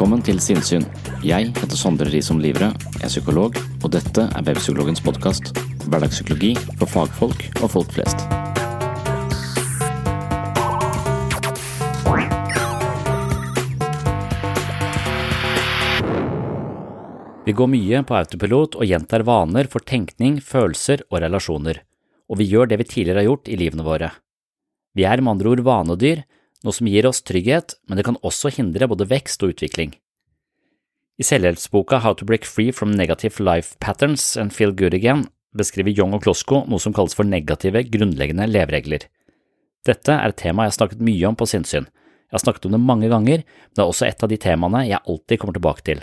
Velkommen til Sinnsyn. Jeg heter Sondre Risom Livre, er psykolog, og dette er Webpsykologens podkast. Hverdagspsykologi for fagfolk og folk flest. Vi går mye på autopilot og gjentar vaner for tenkning, følelser og relasjoner, og vi gjør det vi tidligere har gjort i livene våre. Vi er med andre ord vanedyr, noe som gir oss trygghet, men det kan også hindre både vekst og utvikling. I selvhjelpsboka How to Break Free from Negative Life Patterns and Feel Good Again beskriver Young og Klosko noe som kalles for negative, grunnleggende leveregler. Dette er et tema jeg har snakket mye om på sinnssyn. Jeg har snakket om det mange ganger, men det er også et av de temaene jeg alltid kommer tilbake til.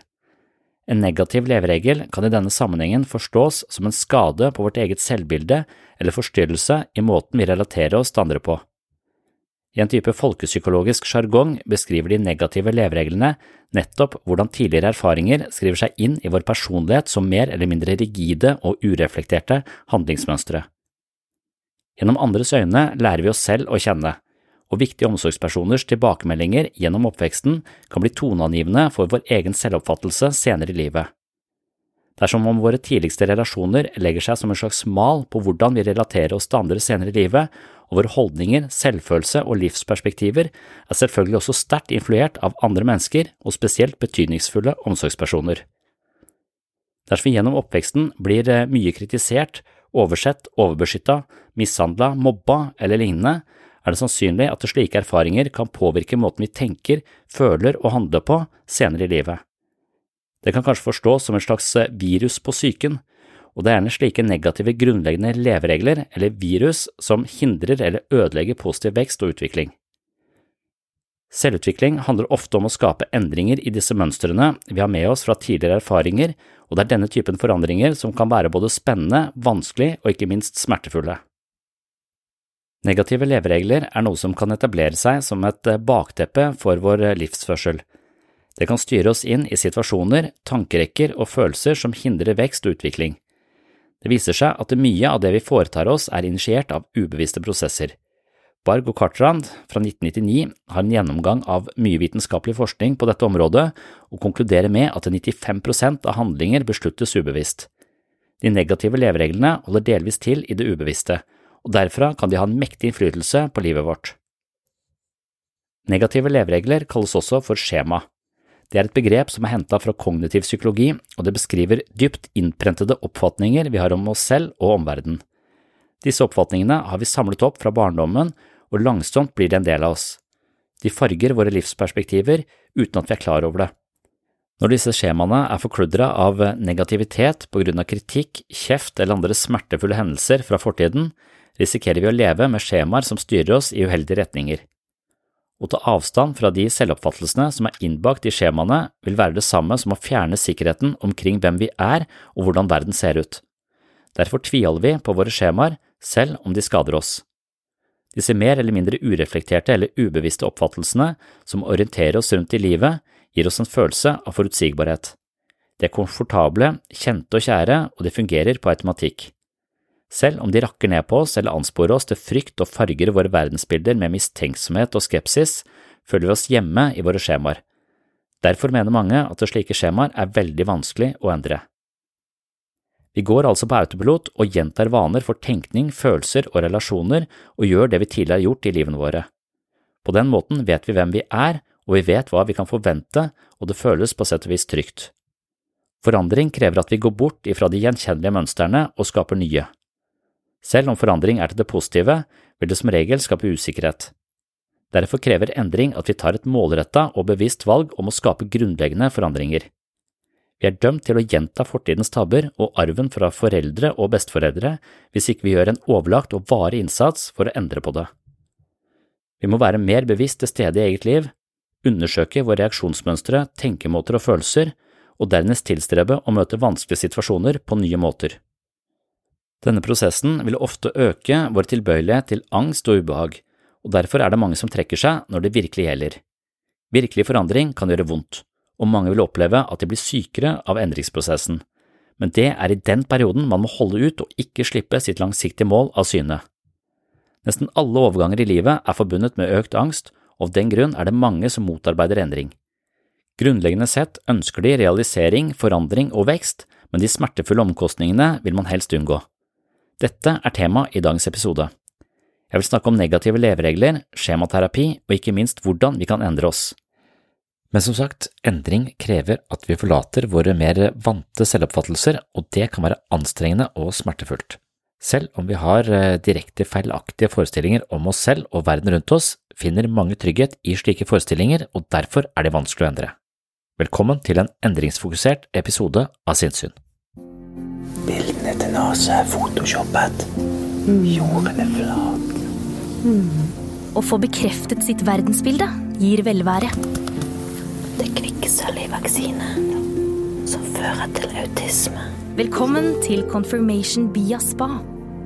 En negativ leveregel kan i denne sammenhengen forstås som en skade på vårt eget selvbilde eller forstyrrelse i måten vi relaterer oss til andre på. I en type folkepsykologisk sjargong beskriver de negative levereglene nettopp hvordan tidligere erfaringer skriver seg inn i vår personlighet som mer eller mindre rigide og ureflekterte handlingsmønstre. Gjennom andres øyne lærer vi oss selv å kjenne, og viktige omsorgspersoners tilbakemeldinger gjennom oppveksten kan bli toneangivende for vår egen selvoppfattelse senere i livet. Det er som om våre tidligste relasjoner legger seg som en slags mal på hvordan vi relaterer oss til andre senere i livet, og våre holdninger, selvfølelse og livsperspektiver er selvfølgelig også sterkt influert av andre mennesker og spesielt betydningsfulle omsorgspersoner. Dersom vi gjennom oppveksten blir mye kritisert, oversett, overbeskytta, mishandla, mobba eller lignende, er det sannsynlig at slike erfaringer kan påvirke måten vi tenker, føler og handler på senere i livet. Det kan kanskje forstås som en slags virus på psyken, og det er gjerne slike negative grunnleggende leveregler eller virus som hindrer eller ødelegger positiv vekst og utvikling. Selvutvikling handler ofte om å skape endringer i disse mønstrene vi har med oss fra tidligere erfaringer, og det er denne typen forandringer som kan være både spennende, vanskelig og ikke minst smertefulle. Negative leveregler er noe som kan etablere seg som et bakteppe for vår livsførsel. Det kan styre oss inn i situasjoner, tankerekker og følelser som hindrer vekst og utvikling. Det viser seg at mye av det vi foretar oss er initiert av ubevisste prosesser. Barg og Cartrand fra 1999 har en gjennomgang av mye vitenskapelig forskning på dette området og konkluderer med at 95% av handlinger besluttes ubevisst. De negative levereglene holder delvis til i det ubevisste, og derfra kan de ha en mektig innflytelse på livet vårt. Negative leveregler kalles også for skjema. Det er et begrep som er henta fra kognitiv psykologi, og det beskriver dypt innprentede oppfatninger vi har om oss selv og omverdenen. Disse oppfatningene har vi samlet opp fra barndommen, og langsomt blir de en del av oss. De farger våre livsperspektiver uten at vi er klar over det. Når disse skjemaene er forkludra av negativitet på grunn av kritikk, kjeft eller andre smertefulle hendelser fra fortiden, risikerer vi å leve med skjemaer som styrer oss i uheldige retninger. Å ta avstand fra de selvoppfattelsene som er innbakt i skjemaene, vil være det samme som å fjerne sikkerheten omkring hvem vi er og hvordan verden ser ut. Derfor tviholder vi på våre skjemaer, selv om de skader oss. Disse mer eller mindre ureflekterte eller ubevisste oppfattelsene som orienterer oss rundt i livet, gir oss en følelse av forutsigbarhet. De er komfortable, kjente og kjære, og de fungerer på automatikk. Selv om de rakker ned på oss eller ansporer oss til frykt og farger våre verdensbilder med mistenksomhet og skepsis, føler vi oss hjemme i våre skjemaer. Derfor mener mange at slike skjemaer er veldig vanskelig å endre. Vi går altså på autopilot og gjentar vaner for tenkning, følelser og relasjoner og gjør det vi tidligere har gjort i livene våre. På den måten vet vi hvem vi er, og vi vet hva vi kan forvente, og det føles på sett og vis trygt. Forandring krever at vi går bort ifra de gjenkjennelige mønstrene og skaper nye. Selv om forandring er til det positive, vil det som regel skape usikkerhet. Derfor krever endring at vi tar et målretta og bevisst valg om å skape grunnleggende forandringer. Vi er dømt til å gjenta fortidens tabber og arven fra foreldre og besteforeldre hvis ikke vi gjør en overlagt og varig innsats for å endre på det. Vi må være mer bevisst til stede i eget liv, undersøke våre reaksjonsmønstre, tenkemåter og følelser, og dernest tilstrebe å møte vanskelige situasjoner på nye måter. Denne prosessen vil ofte øke vår tilbøyelighet til angst og ubehag, og derfor er det mange som trekker seg når det virkelig gjelder. Virkelig forandring kan gjøre vondt, og mange vil oppleve at de blir sykere av endringsprosessen, men det er i den perioden man må holde ut og ikke slippe sitt langsiktige mål av syne. Nesten alle overganger i livet er forbundet med økt angst, og av den grunn er det mange som motarbeider endring. Grunnleggende sett ønsker de realisering, forandring og vekst, men de smertefulle omkostningene vil man helst unngå. Dette er tema i dagens episode. Jeg vil snakke om negative leveregler, skjematerapi og ikke minst hvordan vi kan endre oss. Men som sagt, endring krever at vi forlater våre mer vante selvoppfattelser, og det kan være anstrengende og smertefullt. Selv om vi har eh, direkte feilaktige forestillinger om oss selv og verden rundt oss, finner mange trygghet i slike forestillinger, og derfor er de vanskelig å endre. Velkommen til en endringsfokusert episode av Sinnsyn. Bildene til Nase er photoshoppet. Jorden er flat. Å få bekreftet sitt verdensbilde gir velvære. Det er i vaksine som fører til autisme. Velkommen til Confirmation Via Spa.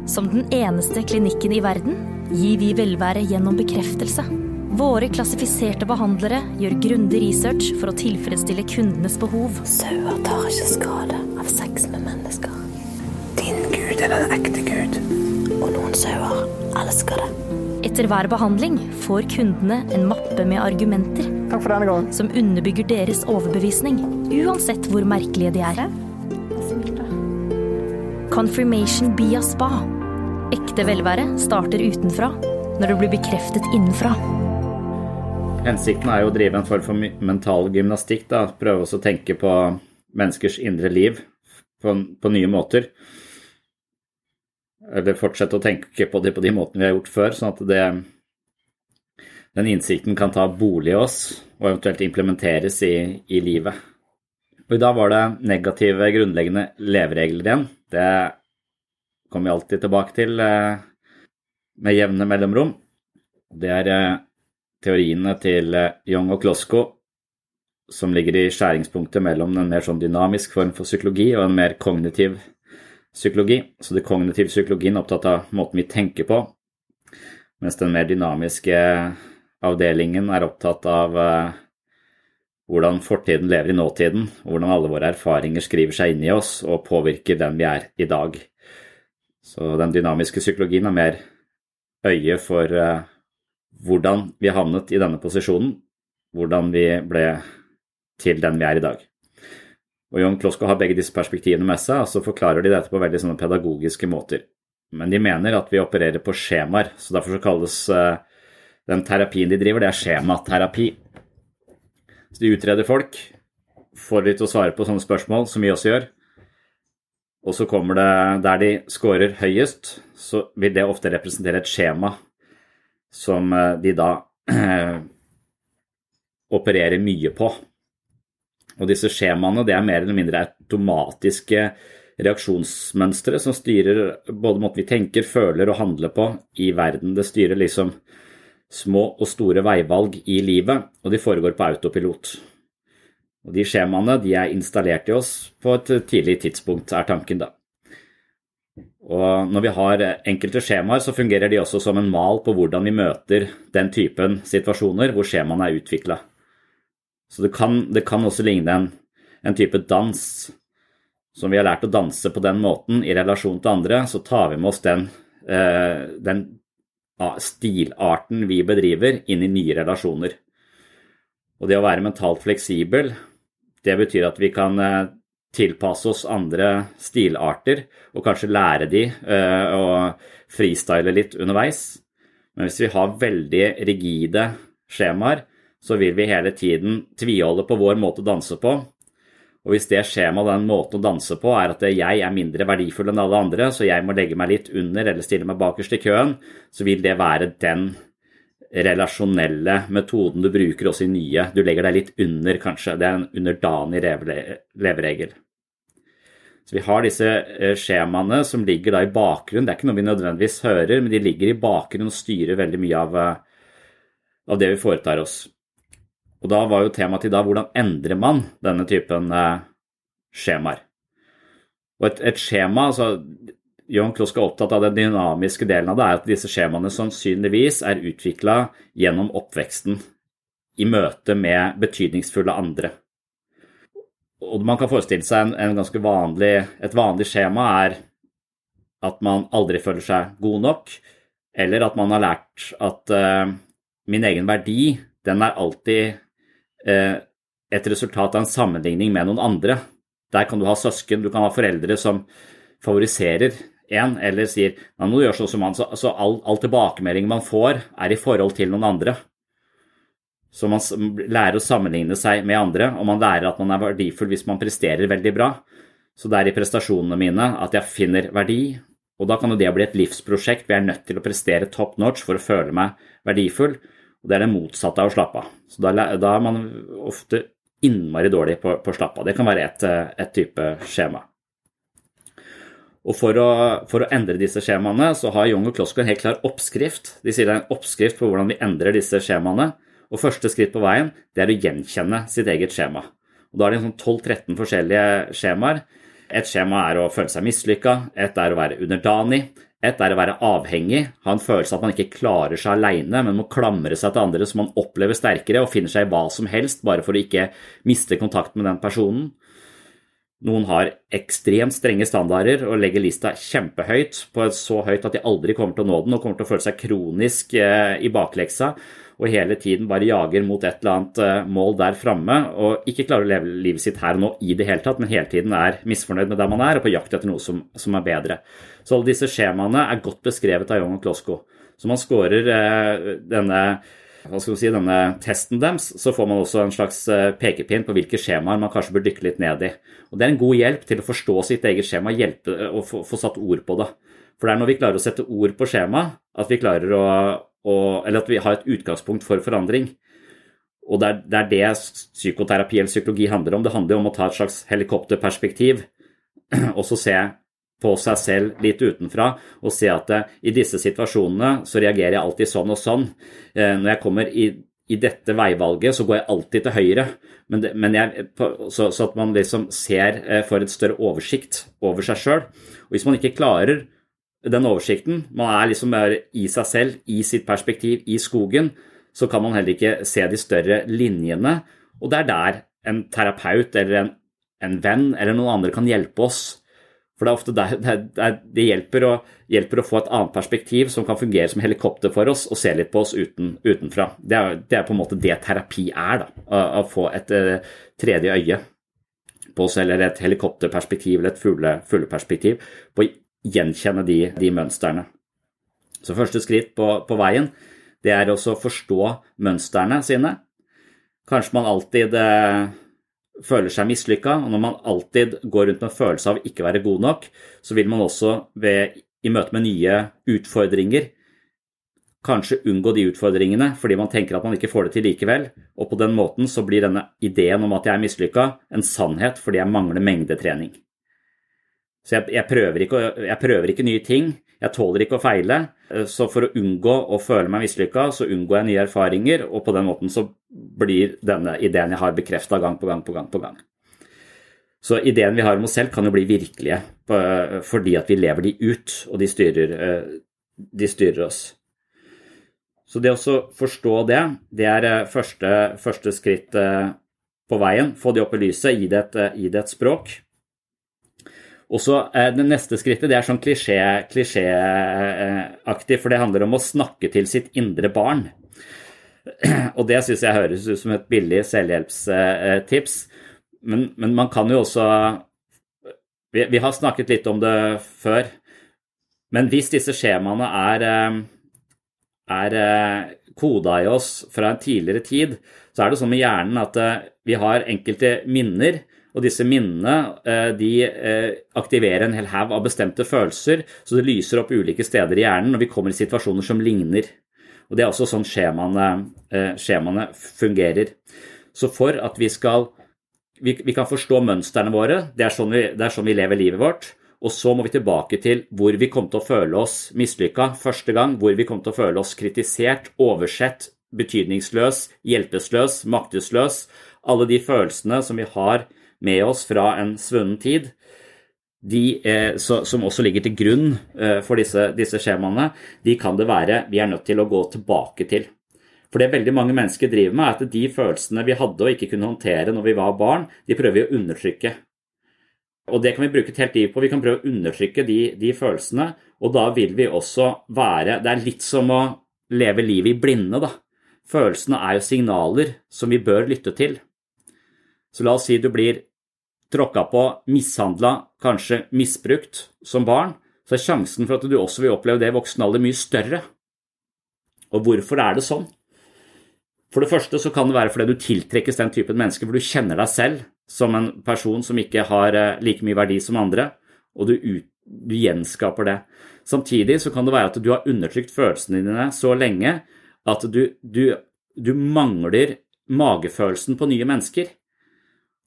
Som den eneste klinikken i verden gir vi velvære gjennom bekreftelse. Våre klassifiserte behandlere gjør grundig research for å tilfredsstille kundenes behov. Sauer tar ikke skade av sex med mennesker. Din gud er den ekte gud. Og noen sauer elsker det. Etter hver behandling får kundene en mappe med argumenter Takk for denne gang. som underbygger deres overbevisning, uansett hvor merkelige de er. Confirmation Via Spa. Ekte velvære starter utenfra når det blir bekreftet innenfra. Hensikten er jo å drive en form for mental gymnastikk, da. prøve å tenke på menneskers indre liv på, på nye måter. Eller fortsette å tenke på det på de måtene vi har gjort før, sånn at det, den innsikten kan ta bolig i oss og eventuelt implementeres i, i livet. Og I dag var det negative grunnleggende leveregler igjen. Det kommer vi alltid tilbake til eh, med jevne mellomrom. Det er eh, teoriene til eh, Young og Klosko som ligger i skjæringspunktet mellom en mer sånn dynamisk form for psykologi og en mer kognitiv psykologi. Så det kognitive psykologien er opptatt av måten vi tenker på, mens den mer dynamiske avdelingen er opptatt av eh, hvordan fortiden lever i nåtiden, hvordan alle våre erfaringer skriver seg inn i oss og påvirker den vi er i dag. Så den dynamiske psykologien er mer øye for eh, hvordan vi havnet i denne posisjonen, hvordan vi ble til den vi er i dag. Og John Klosko har begge disse perspektivene med seg, og så forklarer de dette på veldig sånne pedagogiske måter. Men de mener at vi opererer på skjemaer, så derfor så kalles eh, den terapien de driver, det er skjematerapi. Så de utreder folk, får de til å svare på sånne spørsmål, som vi også gjør. Og så kommer det der de scorer høyest, så vil det ofte representere et skjema som eh, de da opererer mye på. Og disse skjemaene det er mer eller mindre automatiske reaksjonsmønstre som styrer både måten vi tenker, føler og handler på i verden. Det styrer liksom små og store veivalg i livet, og de foregår på autopilot. Og De skjemaene de er installert i oss på et tidlig tidspunkt, er tanken da. Og Når vi har enkelte skjemaer, så fungerer de også som en mal på hvordan vi møter den typen situasjoner hvor skjemaene er utvikla. Så det kan, det kan, også ligne en, en type dans. Som vi har lært å danse på den måten i relasjon til andre, så tar vi med oss den, eh, den stilarten vi bedriver, inn i nye relasjoner. Og det å være mentalt fleksibel, det betyr at vi kan eh, tilpasse oss andre stilarter og kanskje lære de å og freestyle litt underveis. Men hvis vi har veldig rigide skjemaer, så vil vi hele tiden tviholde på vår måte å danse på. Og hvis det skjemaet, den måten å danse på, er at jeg er mindre verdifull enn alle andre, så jeg må legge meg litt under eller stille meg bakerst i køen, så vil det være den relasjonelle metoden du bruker også i nye. Du legger deg litt under, kanskje. Det er en underdanig leveregel. Så Vi har disse eh, skjemaene som ligger da i bakgrunnen. Det er ikke noe vi nødvendigvis hører, men de ligger i bakgrunnen og styrer veldig mye av, eh, av det vi foretar oss. Og da var jo temaet til da hvordan endrer man denne typen eh, skjemaer. Og et, et skjema, altså Johan Klosk er opptatt av den dynamiske delen av det, er at disse skjemaene sannsynligvis er utvikla gjennom oppveksten i møte med betydningsfulle andre. Og man kan forestille seg en, en ganske vanlig, et vanlig skjema er at man aldri føler seg god nok, eller at man har lært at uh, min egen verdi, den er alltid uh, et resultat av en sammenligning med noen andre. Der kan du ha søsken, du kan ha foreldre som favoriserer en, eller sier nå må gjøre sånn som han, så, så all, all tilbakemelding man får, er i forhold til noen andre. Så man lærer å sammenligne seg med andre, og man lærer at man er verdifull hvis man presterer veldig bra. Så det er i prestasjonene mine at jeg finner verdi, og da kan jo det bli et livsprosjekt hvor jeg er nødt til å prestere top notch for å føle meg verdifull. Og det er det motsatte av å slappe av. Så da, da er man ofte innmari dårlig på, på å slappe av. Det kan være et, et type skjema. Og for å, for å, endre disse skjemaene så har Young og Klosko en helt klar oppskrift. De sier det er en oppskrift på hvordan vi endrer disse skjemaene. Og første skritt på veien det er å gjenkjenne sitt eget skjema. Og Da er det sånn 12-13 forskjellige skjemaer. Et skjema er å føle seg mislykka, et er å være underdanig, et er å være avhengig, ha en følelse av at man ikke klarer seg alene, men må klamre seg til andre som man opplever sterkere, og finner seg i hva som helst bare for å ikke miste kontakt med den personen. Noen har ekstremt strenge standarder og legger lista kjempehøyt, på et så høyt at de aldri kommer til å nå den og kommer til å føle seg kronisk eh, i bakleksa og hele tiden bare jager mot et eller annet eh, mål der framme og ikke klarer å leve livet sitt her og nå i det hele tatt, men hele tiden er misfornøyd med der man er og på jakt etter noe som, som er bedre. Så alle disse skjemaene er godt beskrevet av Young og Klosko. Så man scorer eh, denne hva skal vi si, denne testen deres, så får man også en slags eh, pekepinn på hvilke skjemaer man kanskje bør dykke litt ned i. Og Det er en god hjelp til å forstå sitt eget skjema hjelpe og få, få satt ord på det. For det er når vi klarer å sette ord på skjema, at vi klarer å, å Eller at vi har et utgangspunkt for forandring. Og det er, det er det psykoterapi eller psykologi handler om. Det handler om å ta et slags helikopterperspektiv og så se på seg selv litt utenfra og se at eh, i disse situasjonene så reagerer jeg alltid sånn og sånn. Eh, når jeg kommer i, i dette veivalget, så går jeg alltid til høyre. Men, det, men jeg, så, så, at man liksom ser eh, for et større oversikt over seg sjøl. Hvis man ikke klarer den oversikten, man er liksom i seg selv, i sitt perspektiv, i skogen, så kan man heller ikke se de større linjene. Og det er der en terapeut eller en, en venn eller noen andre kan hjelpe oss for det er ofte der, det, det, det hjelper, å, hjelper, å, få et annet perspektiv som kan fungere som helikopter for oss, og se litt på oss uten, utenfra. Det er, det er, på en måte det terapi er. da, Å, å få et uh, tredje øye på oss, eller et helikopterperspektiv eller et fugle, fugleperspektiv, på å gjenkjenne de, de, mønstrene. Så første skritt på, på veien det er også å forstå mønstrene sine. Kanskje man alltid uh, føler seg mislykka, og når man alltid går rundt med en følelse av ikke være god nok, så vil man også ved, i møte med nye utfordringer kanskje unngå de utfordringene fordi man tenker at man ikke får det til likevel, og på den måten så blir denne ideen om at jeg er mislykka, en sannhet fordi jeg mangler mengdetrening. Så jeg, jeg, prøver ikke, jeg, prøver ikke, nye ting, jeg tåler ikke å feile. Så for å unngå å føle meg mislykka, så unngår jeg nye erfaringer, og på den måten så blir denne ideen jeg har, bekrefta gang på gang på gang på gang. Så ideen vi har om oss selv, kan jo bli virkelige fordi at vi lever de ut, og de styrer, de styrer oss. Så det å forstå det, det er eh, første, første, skritt eh, på veien. Få det opp i lyset, gi det et, eh, gi det et språk. Og så Det neste skrittet det er sånn klisjéaktig, for det handler om å snakke til sitt indre barn. Og det syns jeg høres ut som et billig selvhjelpstips. Men, men man kan jo også vi, vi, har snakket litt om det før. Men hvis disse skjemaene er er eh, koda i oss fra en tidligere tid, så er det sånn med hjernen at eh, vi har enkelte minner. Og disse minnene eh, de aktiverer en hel haug av bestemte følelser, så det lyser opp ulike steder i hjernen når vi kommer i situasjoner som ligner. Og Det er også sånn skjemaene, skjemaene fungerer. Så for at vi skal vi, vi kan forstå mønstrene våre, det er, sånn vi, det er sånn vi lever livet vårt. Og så må vi tilbake til hvor vi kom til å føle oss mislykka første gang, hvor vi kom til å føle oss kritisert, oversett, betydningsløs, hjelpeløs, maktesløs. Alle de følelsene som vi har med oss fra en svunnen tid, de, eh, så, som også ligger til grunn eh, for disse, disse skjemaene, de kan det være vi er nødt til å gå tilbake til. For det veldig mange mennesker driver med, er at de følelsene vi hadde og ikke kunne håndtere når vi var barn, de prøver vi å undertrykke. Og det kan vi bruke et helt liv på. Vi kan prøve å undertrykke de, de, følelsene. Og da vil vi også være Det er litt som å leve livet i blinde, da. Følelsene er jo signaler som vi bør lytte til. Så la oss si du blir tråkka på, mishandla, kanskje misbrukt som barn. Så er sjansen for at du også vil oppleve det i voksen alder, mye større. Og hvorfor er det sånn? For det første så kan det være fordi du tiltrekkes den typen mennesker hvor du kjenner deg selv som en person som ikke har eh, like mye verdi som andre, og du, ut, du gjenskaper det. Samtidig så kan det være at du har undertrykt følelsene dine så lenge at du, du, du mangler magefølelsen på nye mennesker.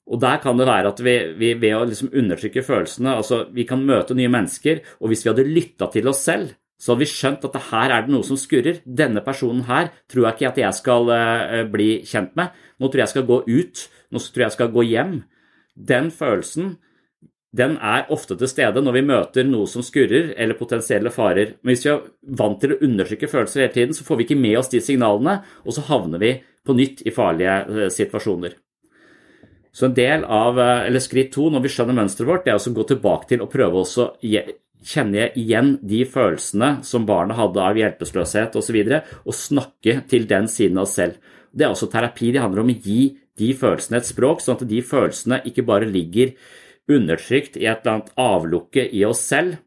Og der kan det være at vi, vi ved å liksom undertrykke følelsene altså Vi kan møte nye mennesker, og hvis vi hadde lytta til oss selv, så hadde vi skjønt at her er det noe som skurrer. Denne personen her tror jeg ikke at jeg skal uh, bli kjent med. Nå tror jeg jeg skal gå ut. Nå tror jeg jeg skal gå hjem. Den følelsen den er ofte til stede når vi møter noe som skurrer, eller potensielle farer. Men hvis vi er vant til å undertrykke følelser hele tiden, så får vi ikke med oss de signalene, og så havner vi på nytt i farlige uh, situasjoner. Så en del av, eller Skritt to når vi skjønner mønsteret vårt, det er å gå tilbake til og prøve å kjenne igjen de følelsene som barnet hadde av hjelpeløshet osv., og, så og snakke til den siden av oss selv. Det er også terapi. Det handler om å gi de følelsene et språk, sånn at de følelsene ikke bare ligger undertrykt i et eller annet avlukke i oss selv.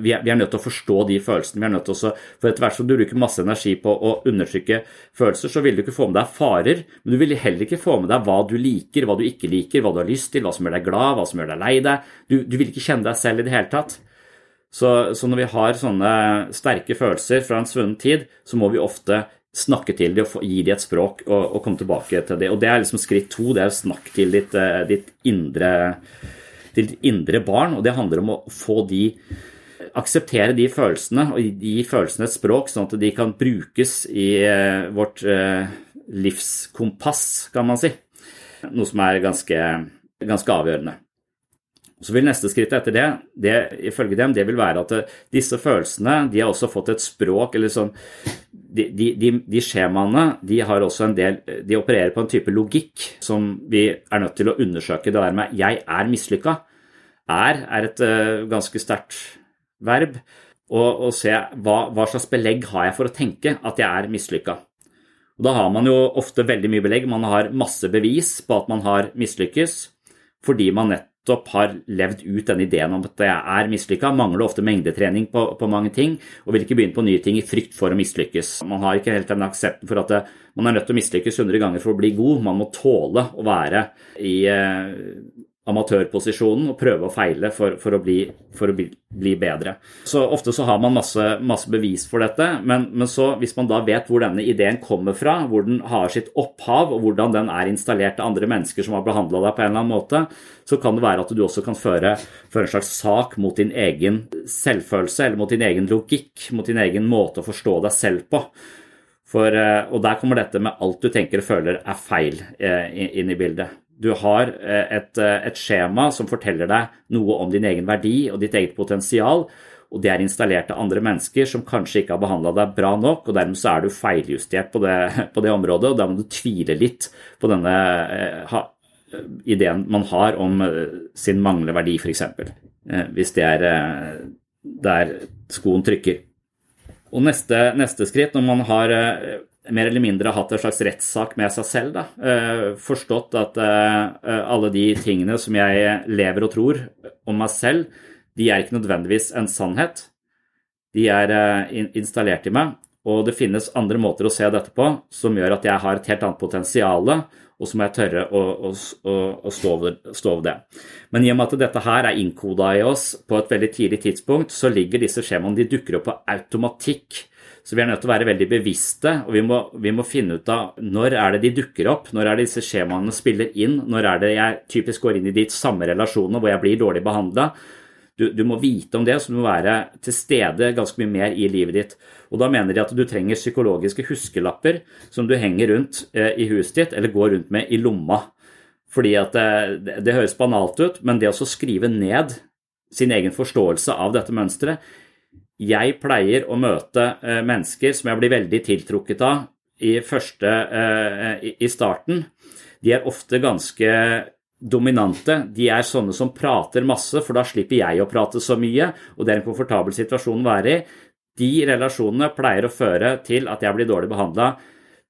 Vi er, vi er nødt til å forstå de følelsene. vi er nødt til å, For etter hvert som du bruker masse energi på å undertrykke følelser, så vil du ikke få med deg farer, men du vil heller ikke få med deg hva du liker, hva du ikke liker, hva du har lyst til, hva som gjør deg glad, hva som gjør deg lei deg. Du, du vil ikke kjenne deg selv i det hele tatt. Så, så, når vi har sånne sterke følelser fra en svunnen tid, så må vi ofte snakke til dem og gi dem et språk og, og, komme tilbake til det. Og det er liksom skritt to, det er å snakke til ditt, eh, ditt, indre, ditt indre barn, og det handler om å få de akseptere de følelsene og gi følelsene et språk, sånn at de kan brukes i eh, vårt eh, livskompass, kan man si. Noe som er ganske, ganske avgjørende. Så vil neste skritt etter det, det, ifølge dem, det vil være at eh, disse følelsene de har også fått et språk eller sånn de, de, de, skjemaene de har også en del, de opererer på en type logikk som vi er nødt til å undersøke. Det der med 'jeg er mislykka' er, er et ganske sterkt verb. Og, og se hva, hva, slags belegg har jeg for å tenke at jeg er mislykka. Da har man jo ofte veldig mye belegg. Man har masse bevis på at man har mislykkes fordi man nettopp har levd ut denne ideen om at jeg er mislykka, mangler ofte mengdetrening på, på, mange ting og vil ikke begynne på nye ting i frykt for å mislykkes. Man har ikke helt den aksepten for at det, man er nødt til å mislykkes 100 ganger for å bli god. Man må tåle å være i, eh, amatørposisjonen og prøve og feile for, for å, bli, for å bli, bli, bedre. Så Ofte så har man masse, masse bevis for dette, men, men, så, hvis man da vet hvor denne ideen kommer fra, hvor den har sitt opphav, og hvordan den er installert av andre mennesker som har behandla deg på en eller annen måte, så kan det være at du også kan føre, føre en slags sak mot din egen selvfølelse, eller mot din egen logikk, mot din egen måte å forstå deg selv på. For, eh, og der kommer dette med alt du tenker og føler er feil eh, inn i bildet. Du har eh, et, eh, et, skjema som forteller deg noe om din egen verdi og ditt eget potensial, og det er installert av andre mennesker som kanskje ikke har behandla deg bra nok, og dermed så er du feiljustert på det, på det området, og da må du tvile litt på denne eh, ha, ideen man har om sin manglende verdi, f.eks. Hvis det er der skoen trykker. Og neste, neste skritt, når man har mer eller mindre hatt en slags rettssak med seg selv. Da. Eh, forstått at eh, alle de tingene som jeg lever og tror om meg selv, de er ikke nødvendigvis en sannhet. De er eh, installert i meg, og det finnes andre måter å se dette på som gjør at jeg har et helt annet potensial, og så må jeg tørre å, å, å, å stå, over, det. Men i og med at dette her er innkoda i oss på et veldig tidlig tidspunkt, så ligger disse skjemaene de dukker opp på automatikk så vi er nødt til å være veldig bevisste, og vi må, vi må, finne ut av når er det de dukker opp, når er det disse skjemaene spiller inn, når er det jeg typisk går inn i de samme relasjonene hvor jeg blir dårlig behandla. Du, du, må vite om det, så du må være til stede ganske mye mer i livet ditt. Og Da mener de at du trenger psykologiske huskelapper som du henger rundt eh, i huset ditt, eller går rundt med i lomma. Fordi at eh, det, det høres banalt ut, men det å skrive ned sin egen forståelse av dette mønsteret jeg pleier å møte eh, mennesker som jeg blir veldig tiltrukket av i, første, eh, i starten. De er ofte ganske dominante. De er sånne som prater masse, for da slipper jeg å prate så mye, og det er en komfortabel situasjon å være i. De relasjonene pleier å føre til at jeg blir dårlig behandla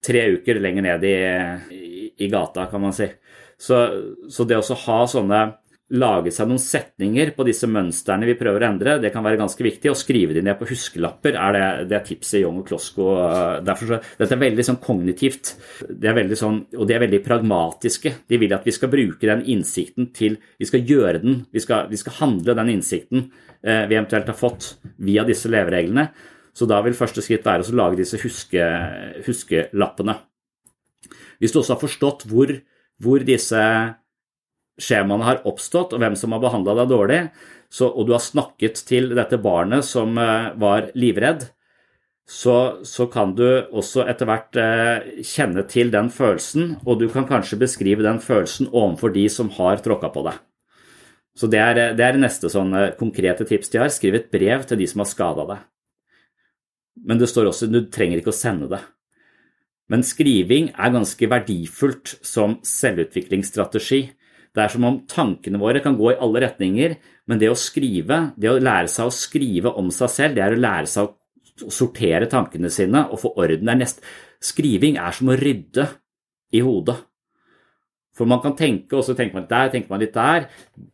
tre uker lenger ned i, i, i, gata, kan man si. Så, så det å ha sånne lage seg noen setninger på disse mønstrene vi prøver å endre. Det kan være ganske viktig. Å skrive de ned på huskelapper er det, det er tipset Young og Klosko. Så, dette er veldig sånn kognitivt, det veldig sånn, og de er veldig pragmatiske. De vil at vi skal bruke den innsikten til Vi skal gjøre den, vi skal, vi skal handle den innsikten eh, vi eventuelt har fått via disse levereglene. Så da vil første skritt være å lage disse huske, huskelappene. Hvis du også har forstått hvor, hvor disse skjemaene har oppstått, og hvem som har behandla deg dårlig, så, og du har snakket til dette barnet som uh, var livredd, så, så, kan du også etter hvert uh, kjenne til den følelsen, og du kan kanskje beskrive den følelsen overfor de som har tråkka på deg. Så det er, det er neste sånn konkrete tips de har. Skriv et brev til de som har skada deg. Men det står også du trenger ikke å sende det. Men skriving er ganske verdifullt som selvutviklingsstrategi. Det er som om tankene våre kan gå i alle retninger, men det å skrive, det å lære seg å skrive om seg selv, det er å lære seg å sortere tankene sine og få orden. der nest... Skriving er som å rydde i hodet. For man kan tenke, og så tenker man litt der, tenker man litt der.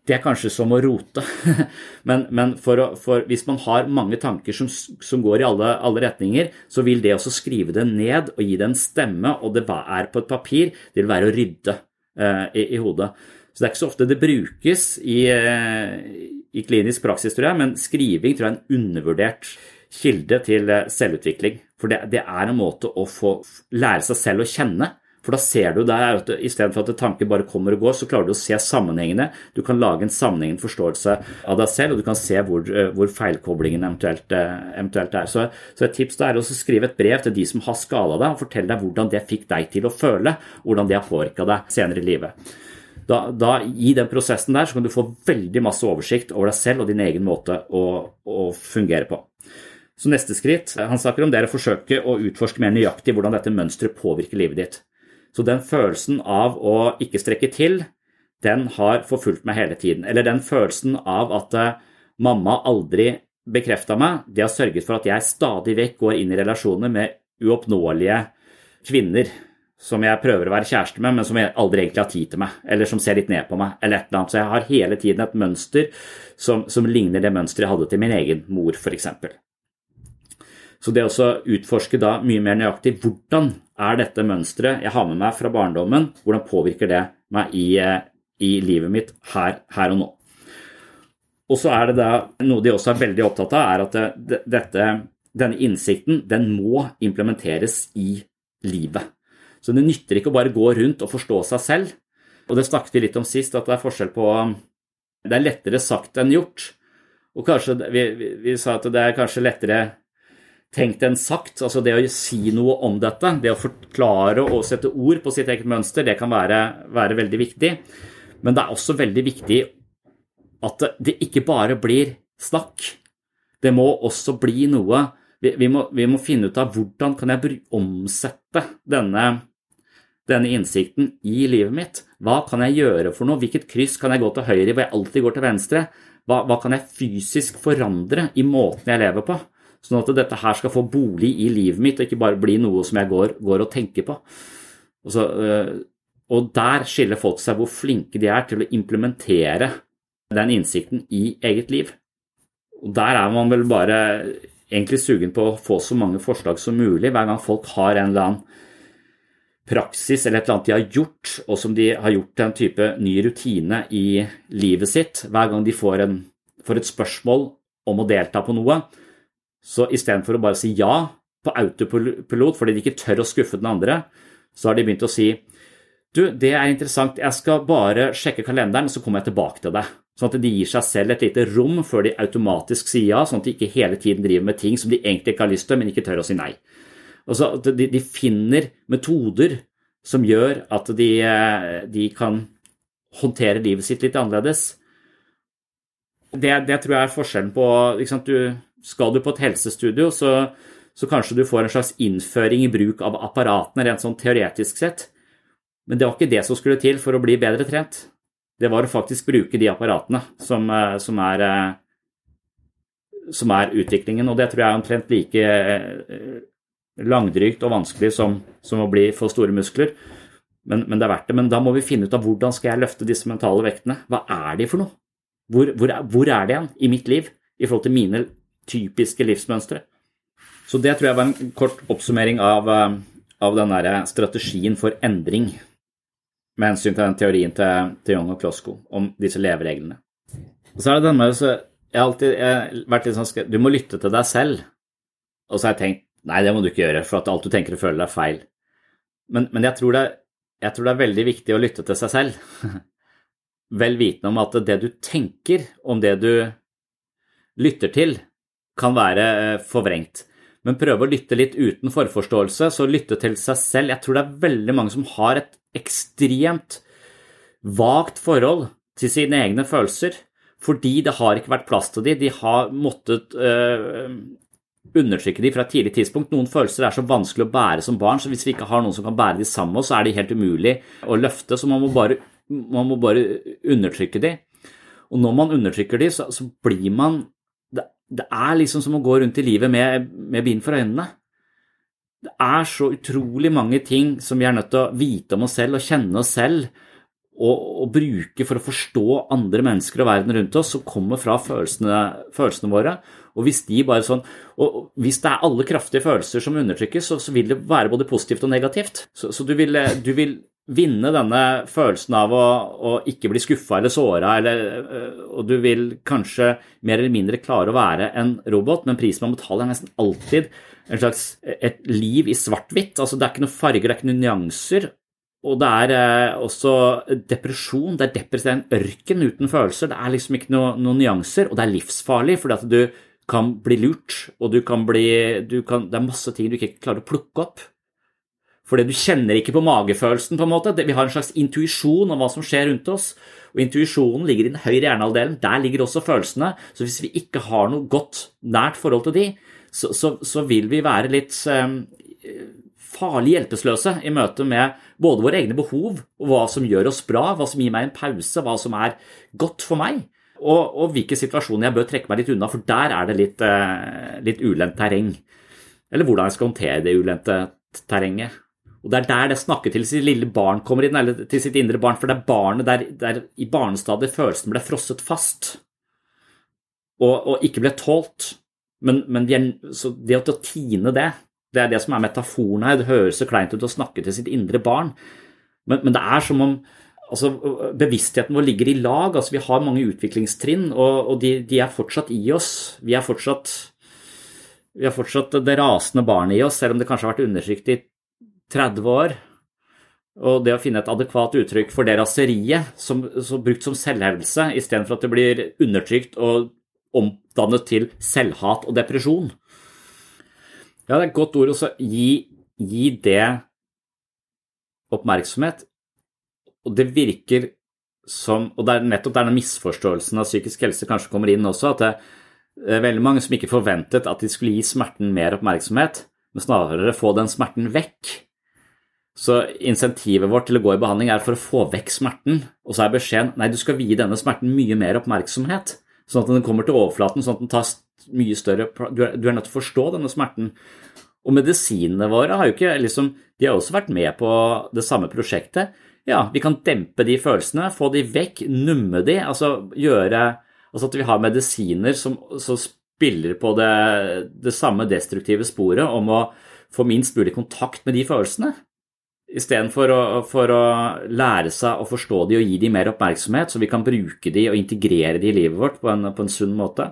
Det er kanskje som å rote. men, men for å, for hvis man har mange tanker som, som går i alle, alle, retninger, så vil det også skrive det ned og gi det en stemme, og det er på et papir, det vil være å rydde eh, i, i hodet. Så det er ikke så ofte det brukes i, eh, i klinisk praksis, tror jeg, men skriving tror jeg er en undervurdert kilde til eh, selvutvikling. For det, det er en måte å få lære seg selv å kjenne. For da ser du der at istedenfor at tanker bare kommer og går, så klarer du å se sammenhengene. Du kan lage en sammenhengende forståelse av deg selv, og du kan se hvor, eh, hvor feilkoblingen eventuelt, eventuelt, er. Så, så, et tips er å skrive et brev til de som har skada deg, og fortelle deg hvordan det fikk deg til å føle, hvordan det har påvirka deg senere i livet. Da, da, I den prosessen der så kan du få veldig masse oversikt over deg selv og din egen måte å, å fungere på. Så neste skritt han snakker om det er å forsøke å utforske mer nøyaktig hvordan dette mønsteret påvirker livet ditt. Så den følelsen av å ikke strekke til, den har forfulgt meg hele tiden. Eller den følelsen av at uh, mamma aldri bekrefta meg, det har sørget for at jeg stadig vekk går inn i relasjoner med uoppnåelige kvinner som jeg prøver å være kjæreste med, men som aldri egentlig har tid til meg, eller som ser litt ned på meg, eller et eller annet. Så jeg har hele tiden et mønster som, som ligner det mønsteret jeg hadde til min egen mor, f.eks. Så det å utforske da mye mer nøyaktig hvordan er dette mønsteret jeg har med meg fra barndommen, hvordan påvirker det meg i, i livet mitt her, her og nå. Og så er det da noe de også er veldig opptatt av, er at det, dette, denne innsikten den må implementeres i livet. Så det nytter ikke å bare gå rundt og forstå seg selv. Og det snakket vi litt om sist, at det er forskjell på Det er lettere sagt enn gjort. Og kanskje vi, vi, vi sa at det er kanskje lettere tenkt enn sagt. Altså det å si noe om dette, det å forklare og sette ord på sitt eget mønster, det kan være, være veldig viktig. Men det er også veldig viktig at det ikke bare blir snakk. Det må også bli noe Vi, vi, må, vi må, finne ut av hvordan kan jeg omsette denne, denne innsikten i livet mitt. Hva kan jeg gjøre for noe? Hvilket kryss kan jeg gå til høyre i hvor jeg alltid går til venstre? Hva, hva kan jeg fysisk forandre i måten jeg lever på? Sånn at dette her skal få bolig i livet mitt, og ikke bare bli noe som jeg går, går og tenker på. Og, så, øh, og der skiller folk seg hvor flinke de er til å implementere den innsikten i eget liv. Og Der er man vel bare egentlig sugen på å få så mange forslag som mulig hver gang folk har en eller annen praksis eller et eller annet de har gjort, og som de har gjort til en type ny rutine i livet sitt. Hver gang de får, en, får et spørsmål om å delta på noe, så istedenfor å bare si ja på autopilot fordi de ikke tør å skuffe den andre, så har de begynt å si du, det er interessant, jeg skal bare sjekke kalenderen, så kommer jeg tilbake til deg. Sånn at de gir seg selv et lite rom før de automatisk sier ja, sånn at de ikke hele tiden driver med ting som de egentlig ikke har lyst til, men ikke tør å si nei. Altså, de, de finner metoder som gjør at de, de, kan håndtere livet sitt litt annerledes. Det, det tror jeg er forskjellen på du, Skal du på et helsestudio, så, så kanskje du får en slags innføring i bruk av apparatene rent sånn teoretisk sett, men det var ikke det som skulle til for å bli bedre trent det var å faktisk bruke de apparatene som, eh, som, er, eh, som er utviklingen. Og det tror jeg er omtrent like eh, langdrygt og vanskelig som, som å bli for store muskler. Men, men, det er verdt det. Men da må vi finne ut av hvordan skal jeg løfte disse mentale vektene. Hva er de for noe? Hvor, hvor, hvor er det igjen i mitt liv i forhold til mine typiske livsmønstre? Så det tror jeg var en kort oppsummering av, av den strategien for endring med hensyn til den teorien til, til Young og Klosko om disse levereglene. Og så er det denne så jeg har alltid jeg har vært litt sånn Du må lytte til deg selv. Og så har jeg tenkt nei, det må du ikke gjøre, for at alt du tenker og føler, er feil. Men, men jeg, tror det, jeg, tror det, er veldig viktig å lytte til seg selv. Vel vitende om at det du tenker om det du lytter til, kan være eh, forvrengt men prøve å lytte litt uten forforståelse, så lytte til seg selv. Jeg tror det er veldig mange som har et ekstremt vagt forhold til sine egne følelser, fordi det har ikke vært plass til dem. De har måttet øh, undertrykke dem fra et tidlig tidspunkt. Noen følelser er så vanskelig å bære som barn, så hvis vi ikke har noen som kan bære dem sammen med oss, så er de helt umulig å løfte. Så man må bare, man må bare undertrykke dem. Og når man undertrykker dem, så, så blir man det er liksom som å gå rundt i livet med, med bind for øynene. Det er så utrolig mange ting som vi er nødt til å vite om oss selv og kjenne oss selv og, og bruke for å forstå andre mennesker og verden rundt oss, som kommer fra følelsene, følelsene våre. Og hvis, de sånn, og hvis det er alle kraftige følelser som undertrykkes, så, så vil det være både positivt og negativt. Så, så du, vil, du, vil, vinne denne følelsen av å, å ikke bli skuffa eller såra, øh, og du vil kanskje mer eller mindre klare å være en robot, men prisen man betaler, er nesten alltid en slags, et liv i svart-hvitt. Altså, det er ikke noen farger, det er ikke noen nyanser. Og det er eh, også depresjon. Det er depressivt, en ørken uten følelser. Det er liksom ikke noe, noen nyanser, og det er livsfarlig, fordi at du kan bli lurt, og du kan bli du kan, Det er masse ting du ikke klarer å plukke opp. Fordi du kjenner ikke på magefølelsen. på en måte. Vi har en slags intuisjon om hva som skjer rundt oss. Og intuisjonen ligger i den høyre hjernehalvdelen. Der ligger også følelsene. Så hvis vi ikke har noe godt, nært forhold til de, så, så, så vil vi være litt um, farlig hjelpeløse i møte med både våre egne behov og hva som gjør oss bra, hva som gir meg en pause, hva som er godt for meg. Og, og hvilke situasjoner jeg bør trekke meg litt unna, for der er det litt, uh, litt ulendt terreng. Eller hvordan jeg skal håndtere det ulendte terrenget. Og Det er der det snakket til sitt lille barn kommer inn, eller til sitt indre barn. For det er barnet der, der i barnestadiet følelsen ble frosset fast og, og ikke ble tålt. Men, men de er, det å tine det, det er det som er metaforen her. Det høres så kleint ut å snakke til sitt indre barn, men, men det er som om altså, bevisstheten vår ligger i lag. altså Vi har mange utviklingstrinn, og, og de, de, er fortsatt i oss. Vi er fortsatt, vi er fortsatt det rasende barnet i oss, selv om det kanskje har vært undertrykt i 30 år. Og det å finne et adekvat uttrykk for det raseriet, som, som brukt som selvhevdelse, istedenfor at det blir undertrykt og omdannet til selvhat og depresjon. Ja, det er et godt ord å gi, gi det oppmerksomhet. Og det virker som Og det er nettopp denne misforståelsen av psykisk helse kanskje kommer inn også, at det er veldig mange som ikke forventet at de skulle gi smerten mer oppmerksomhet, men snarere få den smerten vekk. Så insentivet vårt til å gå i behandling er for å få vekk smerten, og så er beskjeden nei, du skal vie denne smerten mye mer oppmerksomhet, sånn at den kommer til overflaten, sånn at den tar mye større Du er, du er nødt til å forstå denne smerten. Og medisinene våre har jo ikke liksom De har også vært med på det samme prosjektet. Ja, vi kan dempe de følelsene, få de vekk, numme de, altså gjøre Altså at vi har medisiner som, som spiller på det, det, samme destruktive sporet om å få minst mulig kontakt med de følelsene. Istedenfor å, for å lære seg å forstå de og gi de mer oppmerksomhet, så vi kan bruke de og integrere de i livet vårt på en, på en sunn måte.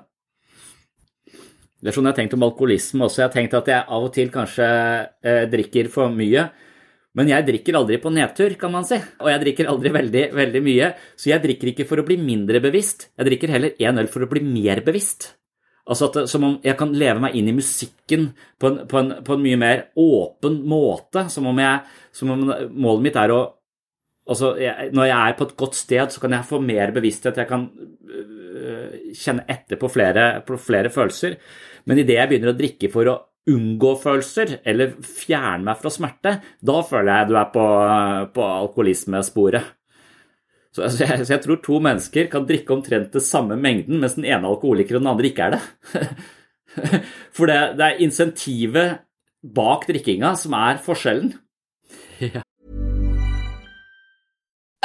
Det er sånn jeg har tenkt om alkoholisme også. Jeg har tenkt at jeg av og til kanskje eh, drikker for mye. Men jeg drikker aldri på nedtur, kan man si. Og jeg drikker aldri veldig, veldig mye. Så jeg drikker ikke for å bli mindre bevisst. Jeg drikker heller én øl for å bli mer bevisst. Altså at, Som om jeg kan leve meg inn i musikken på en, på en, på en mye mer åpen måte. Som om, jeg, som om målet mitt er å altså jeg, Når jeg er på et godt sted, så kan jeg få mer bevissthet. Jeg kan øh, kjenne etter på flere, på flere følelser. Men idet jeg begynner å drikke for å unngå følelser eller fjerne meg fra smerte, da føler jeg du er på, på alkoholismesporet. Så, altså, jeg, så jeg tror to mennesker kan drikke omtrent det samme mengden, mens den ene alkoholiker og den andre ikke er det. For det, det er insentivet bak drikkinga som er forskjellen.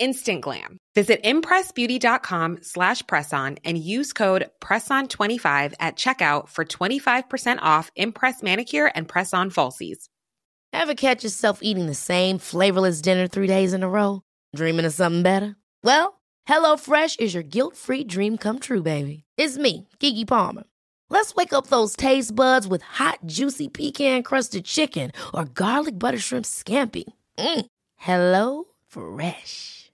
instant glam. Visit impressbeauty.com slash presson and use code PRESSON25 at checkout for 25% off Impress Manicure and Press-On Falsies. Ever catch yourself eating the same flavorless dinner three days in a row? Dreaming of something better? Well, HelloFresh is your guilt-free dream come true, baby. It's me, Kiki Palmer. Let's wake up those taste buds with hot, juicy pecan-crusted chicken or garlic butter shrimp scampi. Mm. Hello Fresh.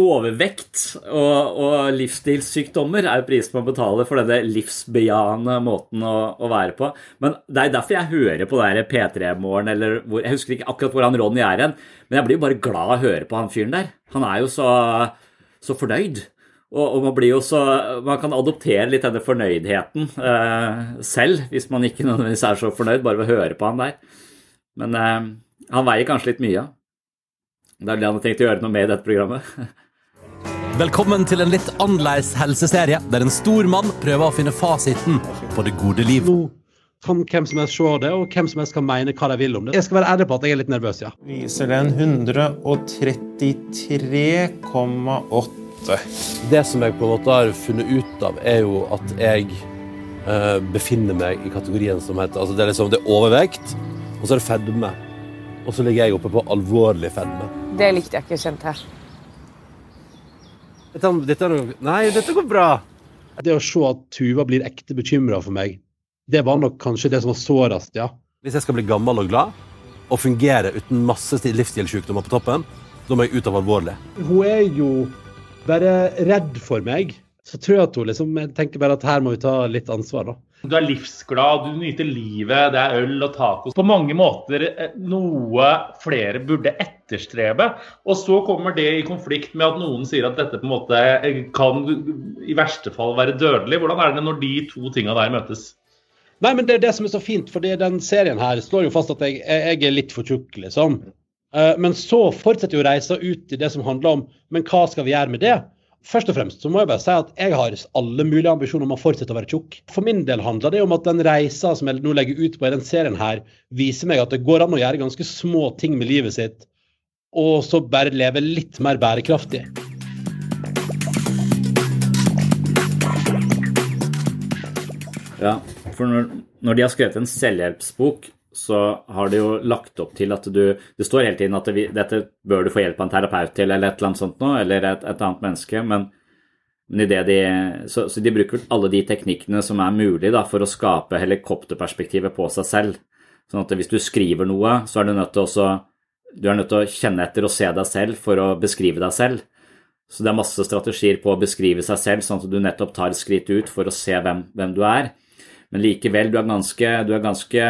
overvekt og, og livsstilssykdommer er jo prisen man betaler for denne livsbejaende måten å, å, være på. Men det er derfor jeg hører på det P3-morgen, eller hvor, jeg husker ikke akkurat hvor han Ronny er hen, men jeg blir jo bare glad av å høre på han fyren der. Han er jo så, så fornøyd. Og, og, man blir jo så Man kan adoptere litt denne fornøydheten eh, selv, hvis man ikke nødvendigvis er så fornøyd bare ved å høre på han der. Men eh, han veier kanskje litt mye. Det er det han har tenkt å gjøre noe med i dette programmet. Velkommen til en litt annerledes helseserie, der en stor mann prøver å finne fasiten på det gode liv. Nå kan hvem som helst se det, og hvem som helst kan mene hva de vil om det. Jeg skal være ærlig på at jeg er litt nervøs, ja. Viser den 133,8. Det som jeg på en måte har funnet ut av, er jo at jeg eh, befinner meg i kategorien som heter Altså det er liksom det er overvekt, og så er det fedme. Og så ligger jeg oppe på alvorlig fedme. Det likte jeg ikke kjent her. Dette, dette, nei, dette går bra. Det å se at Tuva blir ekte bekymra for meg, Det var nok kanskje det som var sårest, ja. Hvis jeg skal bli gammel og glad, og fungere uten masse livsstilssykdommer på toppen, da må jeg ut av alvorlig. Hun er jo bare redd for meg. Så tror jeg at hun liksom tenker bare at her må vi ta litt ansvar, da. Du er livsglad, du nyter livet, det er øl og tacos. På mange måter eh, noe flere burde etterstrebe. Og så kommer det i konflikt med at noen sier at dette på en måte eh, kan i verste fall være dødelig. Hvordan er det når de to tinga der møtes? Nei, men Det er det som er så fint, for den serien her slår jo fast at jeg, jeg er litt for tjukk, liksom. Eh, men så fortsetter jo reisa ut i det som handler om men hva skal vi gjøre med det? Først og fremst så må jeg bare si at jeg har alle mulige ambisjoner om å fortsette å være tjukk. For min del handler det om at den reisa som jeg nå legger ut på i den serien her, viser meg at det går an å gjøre ganske små ting med livet sitt, og så bare leve litt mer bærekraftig. Ja, for når, når de har skrevet en selvhjelpsbok, så har de jo lagt opp til at du Det står hele tiden at det, dette bør du få hjelp av en terapeut til, eller et eller annet sånt noe, eller et, et annet menneske. men, men i det de, så, så, de bruker alle de teknikkene som er mulig da, for å skape helikopterperspektivet på seg selv. Sånn at hvis du skriver noe, så er du nødt til også, du er nødt til å kjenne etter og se deg selv for å beskrive deg selv. Så det er masse strategier på å beskrive seg selv, sånn at du nettopp tar skritt ut for å se hvem, hvem du er. Men likevel, du er ganske, du er ganske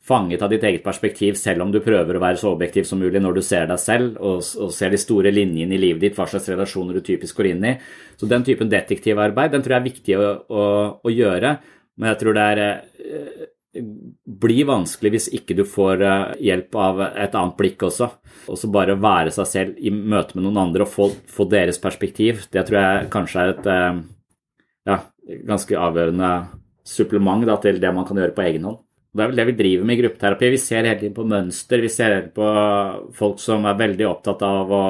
fanget av ditt eget perspektiv, selv om du prøver å være så objektiv som mulig når du ser deg selv og, og ser de store linjene i livet ditt, hva slags relasjoner du typisk går inn i. Så den typen detektivarbeid den tror jeg er viktig å, å, å gjøre, men jeg tror det er eh, blir vanskelig hvis ikke du får eh, hjelp av et annet blikk også. Og så bare være seg selv i møte med noen andre og få, få deres perspektiv. Det tror jeg kanskje er et eh, ja, ganske avgjørende supplement da, til det man kan gjøre på egen hånd. Det er vel det vi driver med i gruppeterapi. Vi ser hele tiden på mønster. Vi ser på folk som er veldig opptatt av å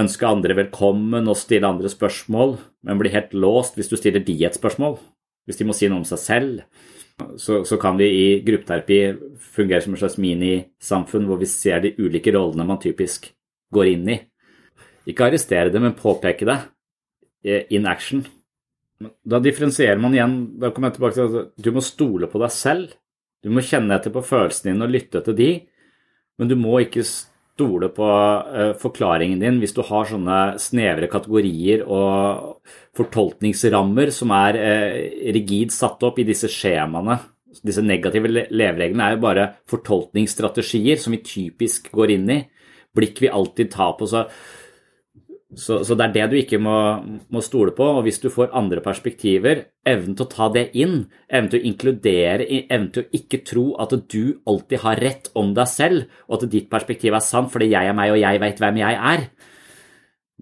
ønske andre velkommen og stille andre spørsmål, men blir helt låst hvis du stiller de et spørsmål. Hvis de må si noe om seg selv. Så, så kan vi i gruppeterapi fungere som et slags minisamfunn hvor vi ser de ulike rollene man typisk går inn i. Ikke arrestere det, men påpeke det in action. Da differensierer man igjen. Da kommer jeg tilbake til at du må stole på deg selv. Du må kjenne etter på følelsene dine og lytte til de, men du må ikke stole på uh, forklaringen din hvis du har sånne snevre kategorier og fortolkningsrammer som er uh, rigid satt opp i disse skjemaene. Disse negative levereglene er jo bare fortolkningsstrategier som vi typisk går inn i. Blikk vi alltid tar på. så så, så, det er det du ikke må, må, stole på. Og hvis du får andre perspektiver, evnen til å ta det inn, evnen til å inkludere, evnen til å ikke tro at du alltid har rett om deg selv, og at ditt perspektiv er sant fordi jeg er meg og jeg vet hvem jeg er.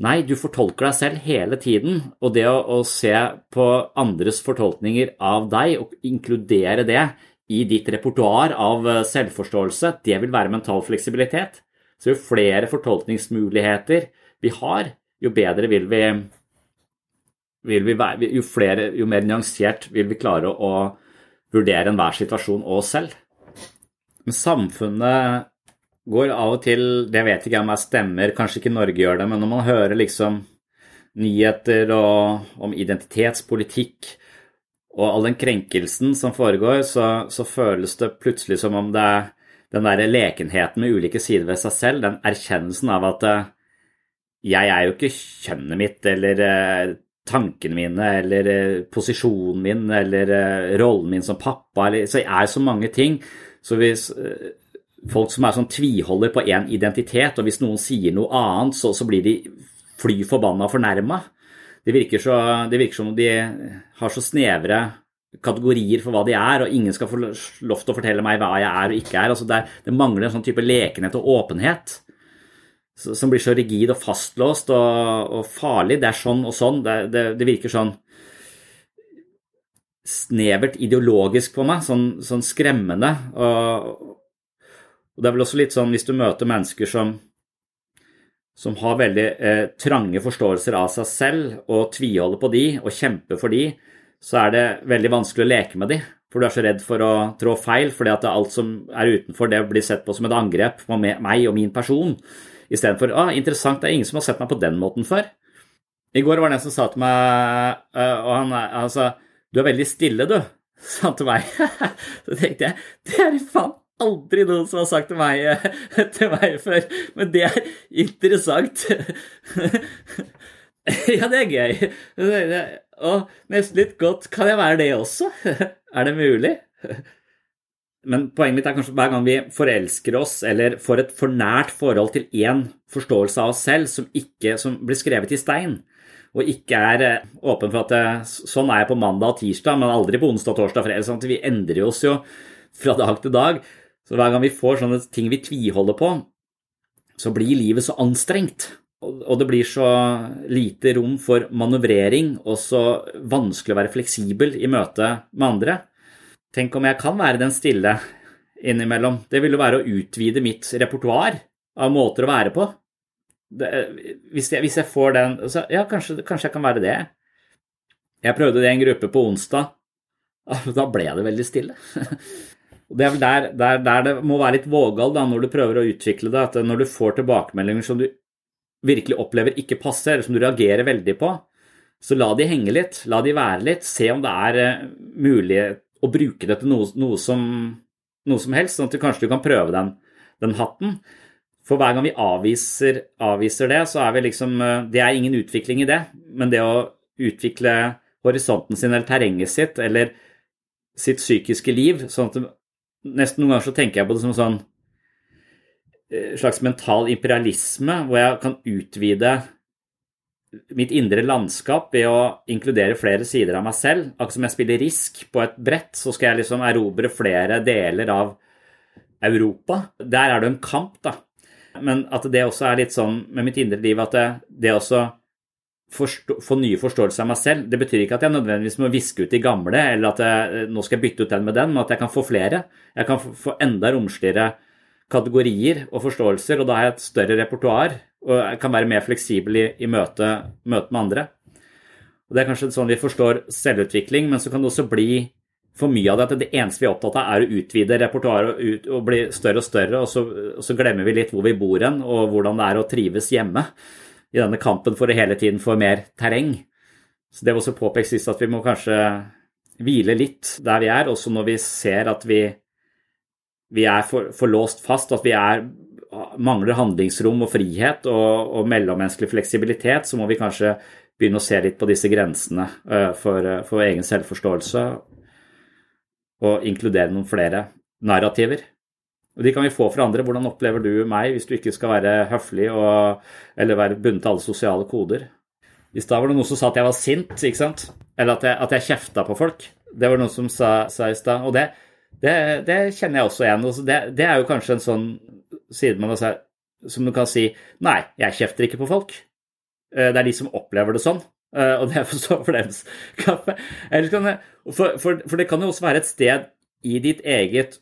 Nei, du fortolker deg selv hele tiden, og det å, å se på andres fortolkninger av deg og inkludere det i ditt repertoar av eh, selvforståelse, det vil være mental fleksibilitet. Så jo flere fortolkningsmuligheter vi har, jo bedre vil vi, vil vi være, jo, flere, jo mer nyansert vil vi klare å, vurdere enhver situasjon og oss selv. Men samfunnet går av og til Det vet ikke jeg om jeg stemmer, kanskje ikke Norge gjør det, men når man hører liksom nyheter og, om identitetspolitikk og all den krenkelsen som foregår, så, så føles det plutselig som om det er den der lekenheten med ulike sider ved seg selv, den erkjennelsen av at jeg er jo ikke kjønnet mitt eller eh, tankene mine eller eh, posisjonen min eller eh, rollen min som pappa eller, Så jeg er så mange ting. Så hvis folk som er sånn tviholder på én identitet, og hvis noen sier noe annet, så, så blir de fly forbanna fornærma. Det, virker så, det virker som om de har så snevre kategorier for hva de er, og ingen skal få lov til å fortelle meg hva jeg er og ikke er. Altså det, det mangler en sånn type lekenhet og åpenhet som blir så rigid og fastlåst og, og farlig. Det er sånn og sånn. Det, det, det, virker sånn snevert ideologisk på meg, sånn, sånn skremmende. Og, og, det er vel også litt sånn hvis du møter mennesker som, som har veldig eh, trange forståelser av seg selv og tviholder på de og kjemper for de, så er det veldig vanskelig å leke med de. For du er så redd for å trå feil, fordi at alt som er utenfor det blir sett på som et angrep på meg og min person. Istedenfor ah, interessant, det er ingen som har sett meg på den måten før. I går var det en som sa til meg, uh, og han, han sa du er veldig stille, du. sa han til meg. Så tenkte jeg det er faen aldri noen som har sagt til meg, til meg før. Men det er interessant. Ja, det er gøy. Og nesten litt godt. Kan jeg være det også? Er det mulig? Men poenget mitt er kanskje hver gang vi forelsker oss eller får et for nært forhold til én forståelse av oss selv som, ikke, som blir skrevet i stein, og ikke er eh, åpen for at det, sånn er jeg på mandag og tirsdag, men aldri på onsdag, torsdag, og fredag. Sånn vi endrer oss jo fra dag til dag. Så hver gang vi får sånne ting vi tviholder på, så blir livet så anstrengt. Og det blir så lite rom for manøvrering og så vanskelig å være fleksibel i møte med andre. Tenk om jeg kan være den stille innimellom. Det ville være å utvide mitt repertoar av måter å være på. Det, hvis, jeg, hvis, jeg, får den så, Ja, kanskje, kanskje, jeg kan være det. Jeg prøvde det i en gruppe på onsdag. Da ble det veldig stille. Det er vel der, der, der, det må være litt vågal da, når du prøver å utvikle det, at når du får tilbakemeldinger som du virkelig opplever ikke passer, som du reagerer veldig på, så la de henge litt, la de være litt, se om det er mulighet mulig å bruke det til noe, noe, som, noe som, helst, sånn at du kanskje du kan prøve den, den hatten. For hver gang vi avviser, avviser, det, så er vi liksom uh, Det er ingen utvikling i det, men det å utvikle horisonten sin eller terrenget sitt eller sitt psykiske liv, sånn at nesten noen ganger så tenker jeg på det som sånn Eh, slags mental imperialisme, hvor jeg kan utvide mitt indre landskap ved å inkludere flere sider av meg selv. Akkurat som jeg spiller Risk på et brett, så skal jeg liksom erobre flere deler av Europa. Der er det en kamp, da. Men at det også er litt sånn med mitt indre liv at det, det også forstå, få nye forståelser av meg selv. Det betyr ikke at jeg nødvendigvis må viske ut de gamle, eller at jeg, nå skal jeg bytte ut den med den, men at jeg kan få flere. Jeg kan få enda romsligere kategorier og forståelser, og da har jeg et større repertoar og kan være mer fleksibel i, i møte, møte, med andre. Og Det er kanskje sånn vi forstår selvutvikling, men så kan det også bli for mye av det at det eneste vi er opptatt av, er å utvide repertoaret og, og, bli større og større, og så, og så, glemmer vi litt hvor vi bor hen, og hvordan det er å trives hjemme i denne kampen for å hele tiden få mer terreng. Så Det var også påpekt sist at vi må kanskje hvile litt der vi er, også når vi ser at vi vi er for, for, låst fast, at vi er, mangler handlingsrom og frihet og, og mellommenneskelig fleksibilitet, så må vi kanskje begynne å se litt på disse grensene uh, for, uh, for, egen selvforståelse og inkludere noen flere narrativer. Og De kan vi få fra andre. Hvordan opplever du meg hvis du ikke skal være høflig og, eller være bundet til alle sosiale koder? I stad var det noen som sa at jeg var sint, ikke sant? Eller at jeg, at jeg kjefta på folk. Det var noen som sa, sa i stad. Og det, det, det, kjenner jeg også igjen. Det, det, er jo kanskje en sånn side man altså, som du kan si Nei, jeg kjefter ikke på folk. Eh, det er de som opplever det sånn, eh, og det er for deres kaffe. For, for, for, det kan jo også være et sted i ditt eget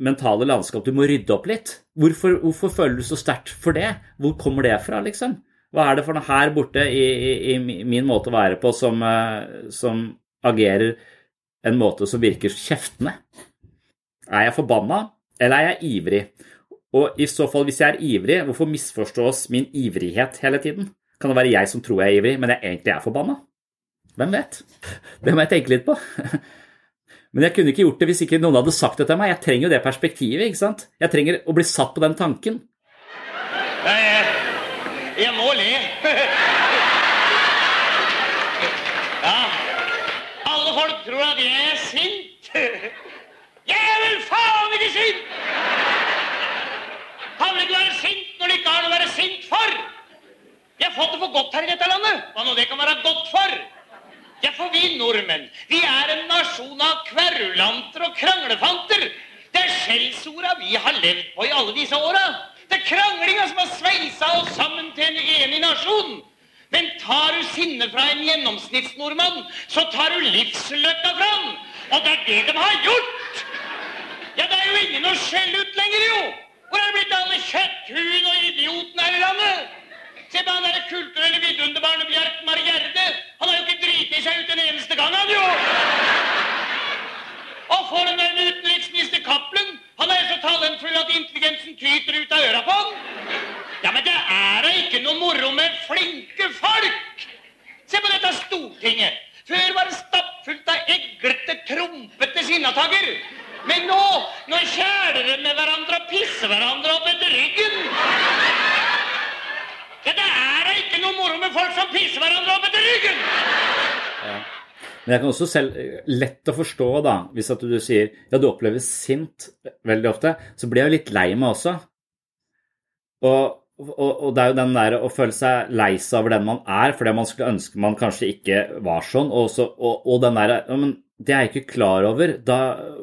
mentale landskap du må rydde opp litt. Hvorfor, hvorfor føler du så sterkt for det? Hvor kommer det fra, liksom? Hva er det for noe her borte i, i, i min måte å være på som, eh, som agerer en måte som virker kjeftende? Er jeg forbanna, eller er jeg ivrig? Og i så fall, hvis jeg er ivrig, hvorfor misforstås min ivrighet hele tiden? Kan det være jeg som tror jeg er ivrig, men jeg egentlig er forbanna? Hvem vet? Det må jeg tenke litt på. Men jeg kunne ikke gjort det hvis ikke noen hadde sagt det til meg. Jeg trenger jo det perspektivet. ikke sant? Jeg trenger å bli satt på den tanken. Jeg, må le. Ja. Alle folk tror at jeg er sint. Jeg er vel faen ikke sint! Kan vel ikke være sint når det ikke har noe å være sint for? Vi har fått det for godt her i dette landet. Hva nå det kan være godt for? Ja, for vi nordmenn, vi er en nasjon av kverulanter og kranglefanter. Det er skjellsorda vi har levd på i alle disse åra. Det er kranglinga som har sveisa oss sammen til en enig nasjon. Men tar du sinnet fra en gjennomsnittsnordmann, så tar du livsløkka fram. Og det er det de har gjort! Ja, det er jo ingen å skjelle ut lenger, jo! Hvor er det blitt av alle kjøtthuene og idiotene her i landet? Se på han derre kulturelle vidunderbarnet Bjerkmar Gjerde. Han har jo ikke driti seg ut en eneste gang, han jo! Og for den der utenriksminister Cappelen, han er så talentfull at intelligensen tyter ut av øra på han. Ja, men det er da ikke noe moro med flinke folk! Se på dette Stortinget. Før var det stappfullt av eglete, trompete sinnatagger. Men nå, nå kjæler de med hverandre og pisser hverandre opp etter ryggen. Ja, det er da ikke noe moro med folk som pisser hverandre opp etter ryggen. Men jeg kan også selv lett å forstå, da, hvis at du sier ja, du opplever sint veldig ofte, så blir jeg jo litt lei meg også. Og, og, og det er jo den der å føle seg lei seg over den man er, fordi man skulle ønske man kanskje ikke var sånn, og, så, og den der ja, men det er jeg ikke klar over. Da,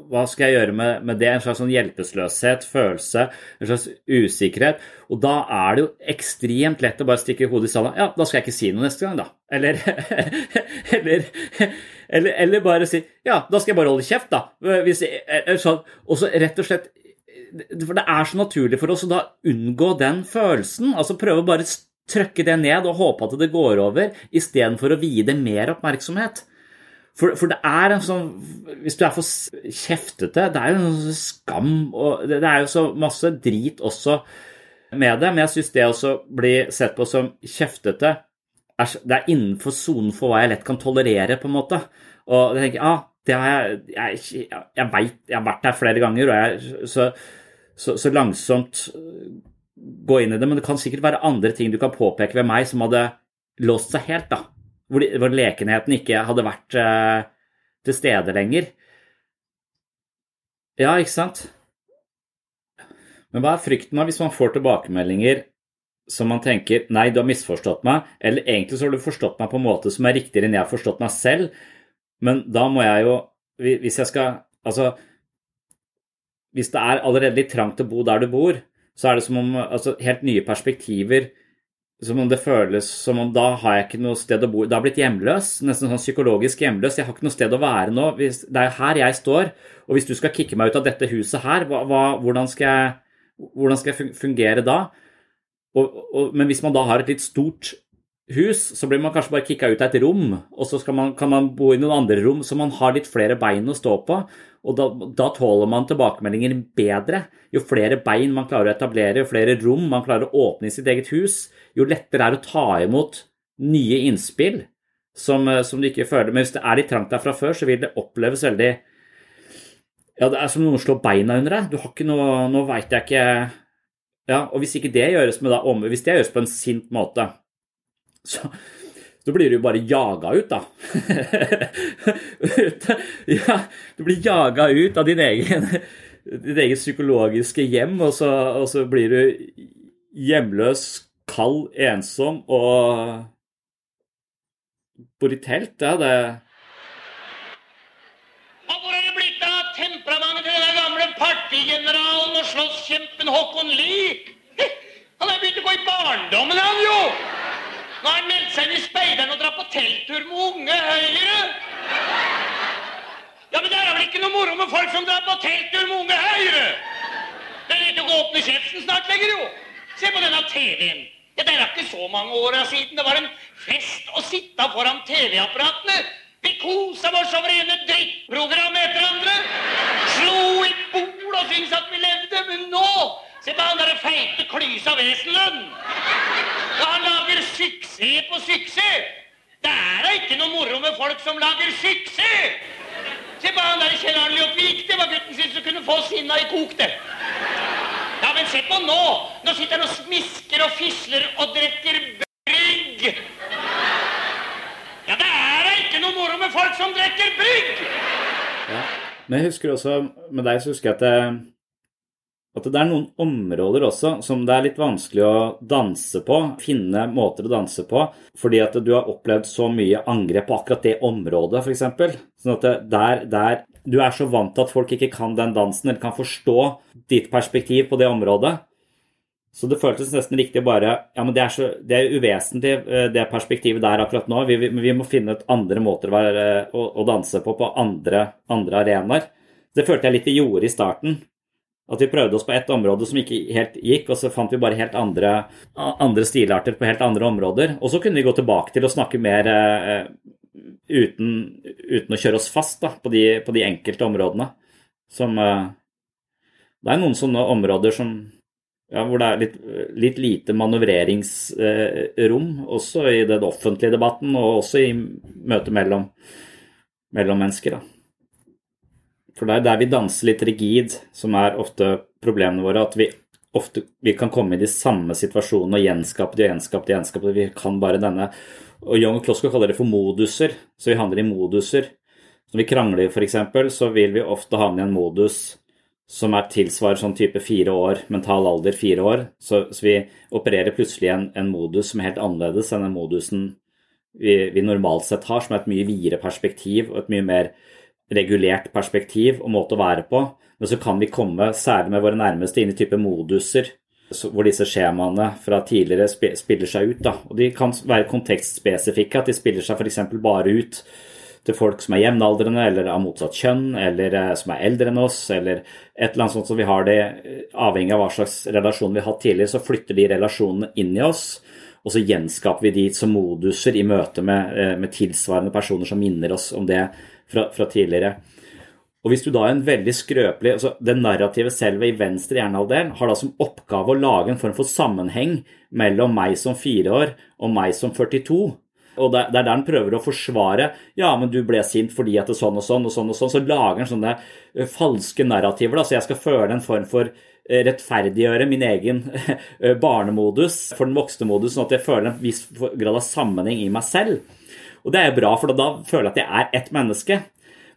hva skal jeg gjøre med, med, det? En slags sånn hjelpeløshet, følelse, en slags usikkerhet. Og da er det jo ekstremt lett å bare stikke hodet i sanda. Ja, da skal jeg ikke si noe neste gang, da. Eller, eller, eller, eller bare si ja, da skal jeg bare holde kjeft, da. Hvis sånn, og så rett og slett For det er så naturlig for oss å da unngå den følelsen. Altså prøve å bare trykke det ned og håpe at det går over, istedenfor å vie det mer oppmerksomhet. For, for, det er en sånn Hvis du er for kjeftete Det er jo en sånn skam og Det er jo så masse drit også med det, men jeg syns det også blir sett på som kjeftete Det er innenfor sonen for hva jeg lett kan tolerere, på en måte. Og jeg tenker, ah, det har jeg Jeg, jeg, jeg veit Jeg har vært der flere ganger, og jeg så, så, så langsomt gå inn i det. Men det kan sikkert være andre ting du kan påpeke ved meg som hadde låst seg helt, da hvor, de, hvor lekenheten ikke hadde vært eh, til stede lenger. Ja, ikke sant? Men hva er frykten da hvis man får tilbakemeldinger som man tenker 'nei, du har misforstått meg', eller egentlig så har du forstått meg på en måte som er riktigere enn jeg har forstått meg selv, men da må jeg jo Hvis jeg skal Altså Hvis det er allerede litt trangt å bo der du bor, så er det som om altså, helt nye perspektiver som om det føles som om da har jeg ikke noe sted å bo. Da har jeg blitt hjemløs, nesten sånn psykologisk hjemløs. Jeg har ikke noe sted å være nå. Det er her jeg står. Og hvis du skal kicke meg ut av dette huset her, hva, hva, hvordan, skal jeg, hvordan, skal jeg, fungere da? Og, og, men hvis man da har et litt stort hus, så blir man kanskje bare kicka ut av et rom, og så man, kan man bo i noen andre rom, så man har litt flere bein å stå på. Og da, da, tåler man tilbakemeldinger bedre. Jo flere bein man klarer å etablere, jo flere rom man klarer å åpne i sitt eget hus, jo lettere er det å ta imot nye innspill som, eh, som, du ikke føler. Men hvis det er litt trangt der fra før, så vil det oppleves veldig Ja, det er som noen slår beina under deg. Du har ikke noe Nå veit jeg ikke Ja, og hvis ikke det gjøres med da Hvis det gjøres på en sint måte, så så blir du bare jaga ut, da. ja, du blir jaga ut av din egen, ditt eget psykologiske hjem, og så, og så blir du hjemløs kald, ensom og bor i telt. Det Og hvor er det blitt av temperamentet til den gamle partigeneralen og slåsskjempen Håkon Lie? Han har begynt å gå i barndommen, han jo! Nå har han meldt seg inn i speideren og drar på telttur med Unge Høyre. Ja, men det er vel ikke noe moro med folk som drar på telttur med Unge Høyre? Det er ikke å åpne kjeften snart lenger, jo. Se på denne TV-en. Ja, Det er ikke så mange åra siden det var en fest å sitte foran TV-apparatene. Vi kosa oss over ene drittprogram etter andre. Slo i bol og syntes at vi levde. Men nå Se på han derre feite Klysa Wesenlund. Ja, han lager suksess på suksess. Det er da ikke noe moro med folk som lager suksess. Se på han der Kjell Arne Ljåtvik. Det var gutten sin som kunne få sinna i kok, det. Men se på nå! Nå sitter han og smisker og fisler og drikker brygg. Ja, det er da ikke noe moro med folk som drikker brygg! Ja, Men jeg husker også, med deg så husker jeg at det, at det er noen områder også som det er litt vanskelig å danse på. Finne måter å danse på. Fordi at du har opplevd så mye angrep på akkurat det området, f.eks. Sånn at det, der, der du er så vant til at folk ikke kan den dansen eller kan forstå ditt perspektiv på det området. Så det føltes nesten riktig bare Ja, men det er, så, det er uvesentlig, eh, det perspektivet der akkurat nå. Vi, vi, vi må finne ut andre måter å, være, å, å danse på på andre, andre arenaer. Det følte jeg litt vi gjorde i starten. At vi prøvde oss på ett område som ikke helt gikk, og så fant vi bare helt andre, andre stilarter på helt andre områder. Og så kunne vi gå tilbake til å snakke mer eh, uten, uten, å kjøre oss fast da, på, de, på, de, enkelte områdene. Som uh, Det er noen sånne områder som, ja, hvor det er litt, litt lite manøvreringsrom, uh, også i den offentlige debatten og også i møtet mellom, mellom mennesker. Da. For det er der vi danser litt rigid, som er ofte problemene våre. At vi ofte vi kan komme i de samme situasjonene og gjenskape det og gjenskape det. Vi kan bare denne Og Young Klosko kaller det for moduser, så vi handler i moduser. Når vi krangler f.eks., så vil vi ofte havne i en modus som er tilsvarer sånn type fire år, mental alder fire år. Så, så vi opererer plutselig en, en modus som er helt annerledes enn den modusen vi, vi normalt sett har, som er et mye videre perspektiv og et mye mer regulert perspektiv og måte å være på. Men så kan vi komme, særlig med våre nærmeste, inn i type moduser hvor disse skjemaene fra tidligere spiller seg ut. Da. Og De kan være kontekstspesifikke, at de spiller seg f.eks. bare ut til folk som er jevnaldrende eller av motsatt kjønn, eller eh, som er eldre enn oss, eller et eller annet sånt som vi har det eh, Avhengig av hva slags relasjon vi har hatt tidligere, så flytter de relasjonene inn i oss. Og så gjenskaper vi de som moduser i møte med, eh, med tilsvarende personer som minner oss om det fra, fra tidligere. Og hvis du da er en veldig skrøpelig altså Det narrative selve i venstre hjernehalvdel har da som oppgave å lage en form for sammenheng mellom meg som fire år og meg som 42. Og det er der den prøver å forsvare ja, men du ble sint fordi at det er sånn og sånn og sånn. og sånn, Så lager den sånne eh, falske narrativer. da, Så jeg skal føle en form for eh, rettferdiggjøre min egen eh, barnemodus for den voksne modus, sånn at jeg føler en viss grad av sammenheng i meg selv. Og det er bra, for da føler jeg at jeg er ett menneske.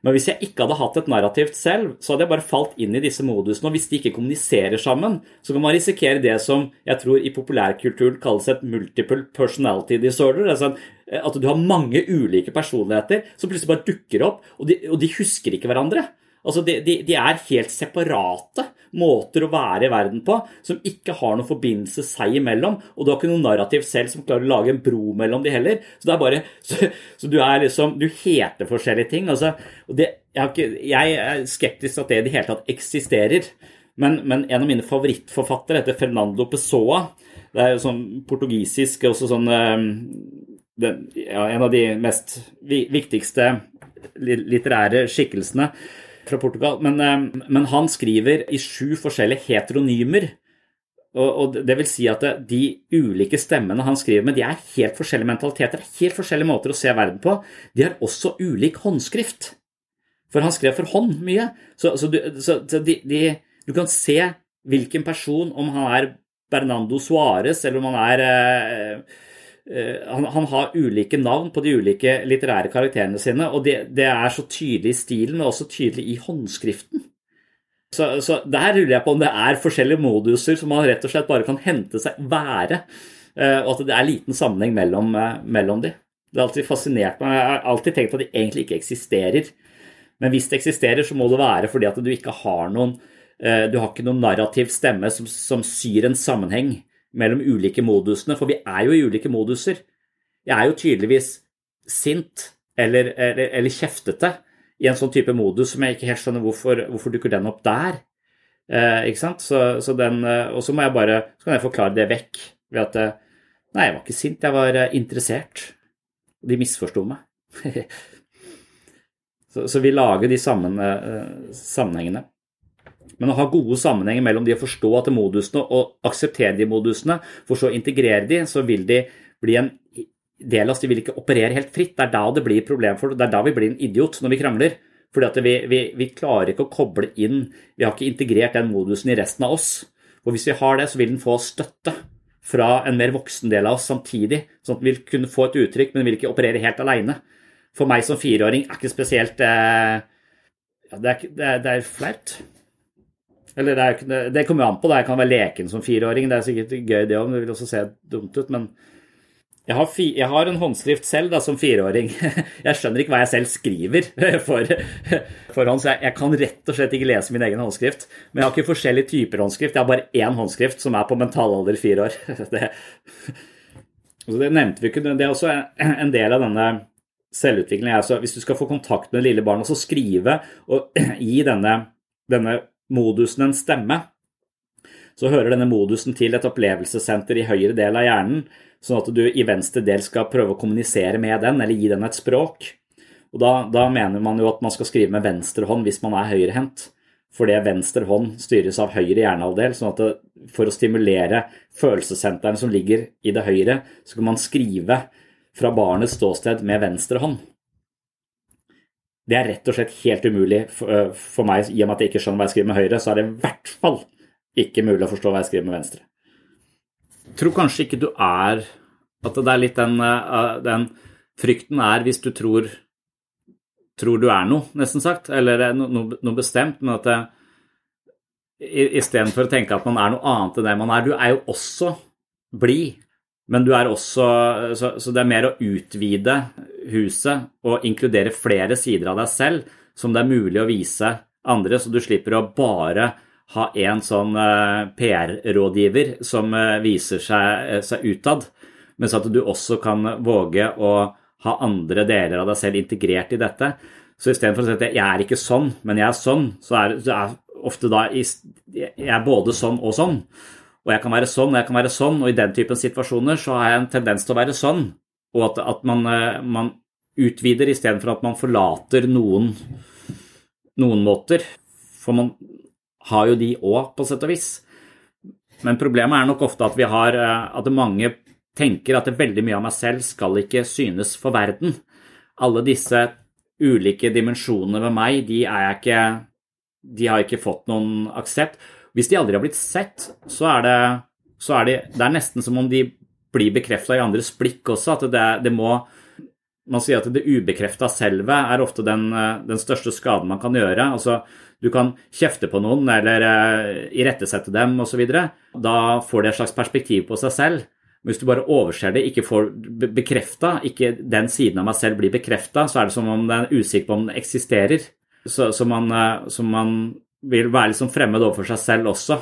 Men hvis jeg ikke hadde hatt et narrativt selv, så hadde jeg bare falt inn i disse modusene. Og hvis de ikke kommuniserer sammen, så kan man risikere det som jeg tror i populærkultur kalles et multiple personality disorder. Altså at du har mange ulike personligheter som plutselig bare dukker opp, og de, og de husker ikke hverandre. Altså de, de, de, er helt separate måter å være i verden på, som ikke har noen forbindelse seg imellom. Og du har ikke noe narrativ selv som klarer å lage en bro mellom de heller. Så det er bare, så, så du er liksom, du heter forskjellige ting. Altså, og det, jeg, ikke, jeg, er skeptisk til at det i det hele tatt eksisterer. Men, men, en av mine favorittforfattere heter Fernando Pessoa. Det er jo sånn portugisisk også sånn ehm, den, ja, En av de mest viktigste litterære skikkelsene fra Portugal. Men, eh, men, han skriver i sju forskjellige heteronymer. Og, og, det vil si at de ulike stemmene han skriver med, de er helt forskjellige mentaliteter. Helt forskjellige måter å se verden på. De har også ulik håndskrift. For han skrev for hånd mye. Så, så, du, så de, de, du, kan se hvilken person, om han er Bernando Suárez eller om han er eh, Eh, han, han, har ulike navn på de ulike litterære karakterene sine, og det, det er så tydelig i stilen, men også tydelig i håndskriften. Så, så, der lurer jeg på om det er forskjellige moduser som man rett og slett bare kan hente seg være, eh, og at det er liten sammenheng mellom, eh, mellom de. Det har alltid fascinert meg. Jeg har alltid tenkt at de egentlig ikke eksisterer. Men hvis det eksisterer, så må det være fordi at du ikke har noen Du har ikke noen narrativ stemme som, som syr en sammenheng mellom ulike modusene, for vi er jo i ulike moduser. Jeg er jo tydeligvis sint eller, eller, eller kjeftete i en sånn type modus som jeg ikke helt skjønner hvorfor, hvorfor dukker den opp der. Eh, ikke sant? Så, så den, eh, og så må jeg bare, så kan jeg forklare det vekk ved at eh, Nei, jeg var ikke sint, jeg var eh, interessert. De misforsto meg. så, så, vi lager de sammen, sammenhengene. Men å ha gode sammenhenger mellom de å forstå at modusene og akseptere de modusene, for så å integrere de, så vil de bli en del av oss. De vil ikke operere helt fritt. Det er da det blir problem for Det er da vi blir en idiot når vi krangler. Fordi vi, vi, vi klarer ikke å koble inn Vi har ikke integrert den modusen i resten av oss. Og hvis vi har det, så vil den få støtte fra en mer voksen del av oss samtidig. Sånn at den vil kunne få et uttrykk, men vil ikke operere helt aleine. For meg som fireåring er ikke spesielt eh, ja, det, er, det, er, det er flaut. Eller det, er, det kommer jo an på. Det. Jeg kan være leken som fireåring. Det er sikkert gøy, det òg. Det vil også se dumt ut. Men jeg har, fi, jeg har en håndskrift selv da, som fireåring. Jeg skjønner ikke hva jeg selv skriver for, for hånd, så jeg, jeg, kan rett og slett ikke lese min egen håndskrift. Men jeg har ikke forskjellige typer håndskrift. Jeg har bare én håndskrift som er på mentalalder fire år. Det, det nevnte vi ikke. Det er også en del av denne selvutviklingen. Altså, hvis du skal få kontakt med det lille barnet, så skrive og gi denne, denne modusen en stemme, så hører denne modusen til et opplevelsessenter i høyre del av hjernen, sånn at du i venstre del skal prøve å kommunisere med den, eller gi den et språk. Og da, da mener man jo at man skal skrive med venstre hånd hvis man er høyrehendt. Fordi venstre hånd styres av høyre hjernehalvdel. sånn at det, for å stimulere følelsessenteren som ligger i det høyre, så kan man skrive fra barnets ståsted med venstre hånd. Det er rett og slett helt umulig for, øh, for meg, i og med at jeg ikke skjønner hva jeg skriver med høyre, så er det i hvert fall ikke mulig å forstå hva jeg skriver med venstre. Jeg tror kanskje ikke du er At det er litt den, øh, den frykten er hvis du tror, tror du er noe, nesten sagt, eller noe, noe bestemt, men at det, istedenfor å tenke at man er noe annet enn det man er. Du er jo også blid, men du er også så, så, det er mer å utvide huset og inkludere flere sider av deg selv som det er mulig å vise andre, så du slipper å bare ha en sånn uh, PR-rådgiver som uh, viser seg, seg utad, mens at du også kan våge å ha andre deler av deg selv integrert i dette. Så istedenfor å si at jeg er ikke sånn, men jeg er sånn, så er, er ofte da Jeg er både sånn og sånn. Og jeg kan være sånn og jeg kan være sånn, og i den typen situasjoner så har jeg en tendens til å være sånn. Og at, at man, eh, man utvider istedenfor at man forlater noen, noen måter. For man har jo de òg, på sett og vis. Men problemet er nok ofte at vi har eh, at mange tenker at veldig mye av meg selv skal ikke synes for verden. Alle disse ulike dimensjonene ved meg, de er jeg ikke De har ikke fått noen aksept. Hvis de aldri har blitt sett, så er det, så er de, det er nesten som om de blir bekrefta i andres blikk også. At det, det må Man sier at det ubekrefta selve er ofte den, den, største skaden man kan gjøre. Altså, du kan kjefte på noen eller uh, irettesette dem osv. Da får de et slags perspektiv på seg selv. Men hvis du bare overser det, ikke får bekrefta, ikke den siden av meg selv blir bekrefta, så er det som om det er usikker på om den eksisterer. Så, så, man, eh, så, man, vil være liksom fremmed overfor seg selv også.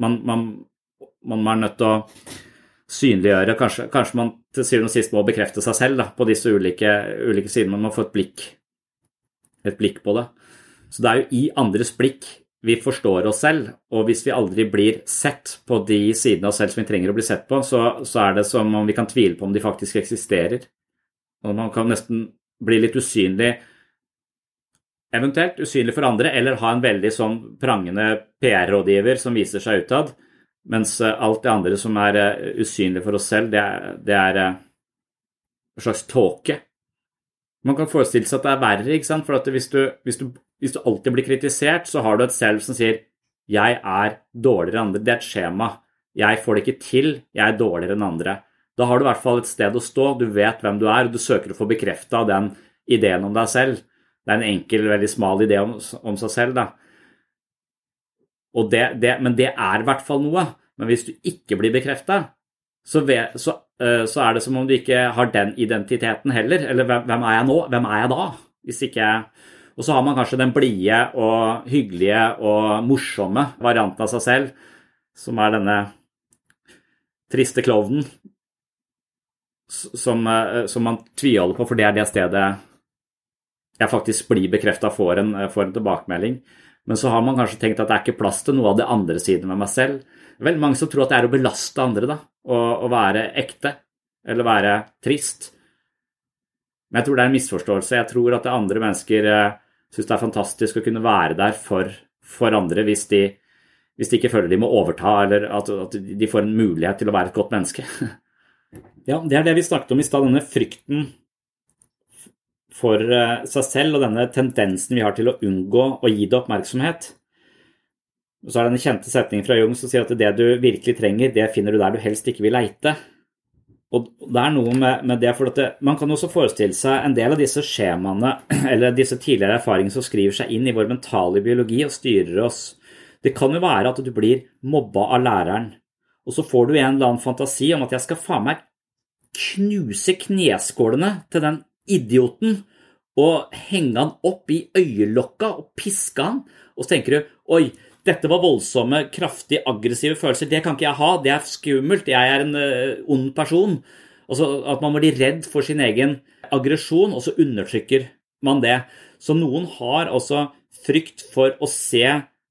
Man, man, man er nødt til å synliggjøre Kanskje, kanskje man til syvende og sist må bekrefte seg selv da, på disse ulike, ulike sidene. Man må få et blikk, et blikk på det. Så det er jo i andres blikk vi forstår oss selv, og hvis vi aldri blir sett på de sidene av oss selv som vi trenger å bli sett på, så, så, er det som om vi kan tvile på om de faktisk eksisterer. Og man kan nesten bli litt usynlig, eventuelt usynlig for andre, eller ha en veldig sånn prangende PR-rådgiver som viser seg utad, mens eh, alt det andre som er uh, usynlig for oss selv, det er, det er uh, en slags tåke. Man kan forestille seg at det er verre, ikke sant? for hvis du, hvis du hvis du alltid blir kritisert, så har du et selv som sier 'jeg er dårligere enn andre'. Det er et skjema. 'Jeg får det ikke til. Jeg er dårligere enn andre'. Da har du i hvert fall et sted å stå. Du vet hvem du er, og du søker å få bekrefta den ideen om deg selv. Det er en enkel, veldig smal idé om, om seg selv, da. Det, det, men det er i hvert fall noe. Men hvis du ikke blir bekrefta, så, så, uh, så, er det som om du ikke har den identiteten heller. Eller hvem, hvem er jeg nå? Hvem er jeg da? Hvis ikke jeg og så har man kanskje den blide og hyggelige og morsomme varianten av seg selv, som er denne triste klovnen som, eh, som, man tviholder på, for det er det stedet jeg faktisk blir bekrefta får, får, en tilbakemelding. Men så har man kanskje tenkt at det er ikke plass til noe av det andre siden med meg selv. Veldig mange som tror at det er å belaste andre, da, å være ekte eller være trist. Men jeg tror det er en misforståelse. Jeg tror at andre mennesker eh, syns det er fantastisk å kunne være der for, for andre hvis de, hvis de, ikke føler de må overta, eller at, at, de får en mulighet til å være et godt menneske. ja, det er det vi snakket om i stad, denne frykten for eh, seg selv og denne tendensen vi har til å unngå å gi det oppmerksomhet. Og så er det den kjente setningen fra Jung som sier at det du virkelig trenger, det finner du der du helst ikke vil leite. Og det er noe med, med det, for det, Man kan også forestille seg en del av disse skjemaene eller disse tidligere erfaringene som skriver seg inn i vår mentale biologi og styrer oss. Det kan jo være at du blir mobba av læreren, og så får du en eller annen fantasi om at jeg skal faen meg knuse kneskålene til den idioten og henge han opp i øyelokka og piske han, og så tenker du oi, dette var voldsomme, kraftig aggressive følelser. Det kan ikke jeg ha. Det er skummelt. Jeg er en uh, ond person. Altså At man blir redd for sin egen aggresjon, og så undertrykker man det. Så noen har altså frykt for å se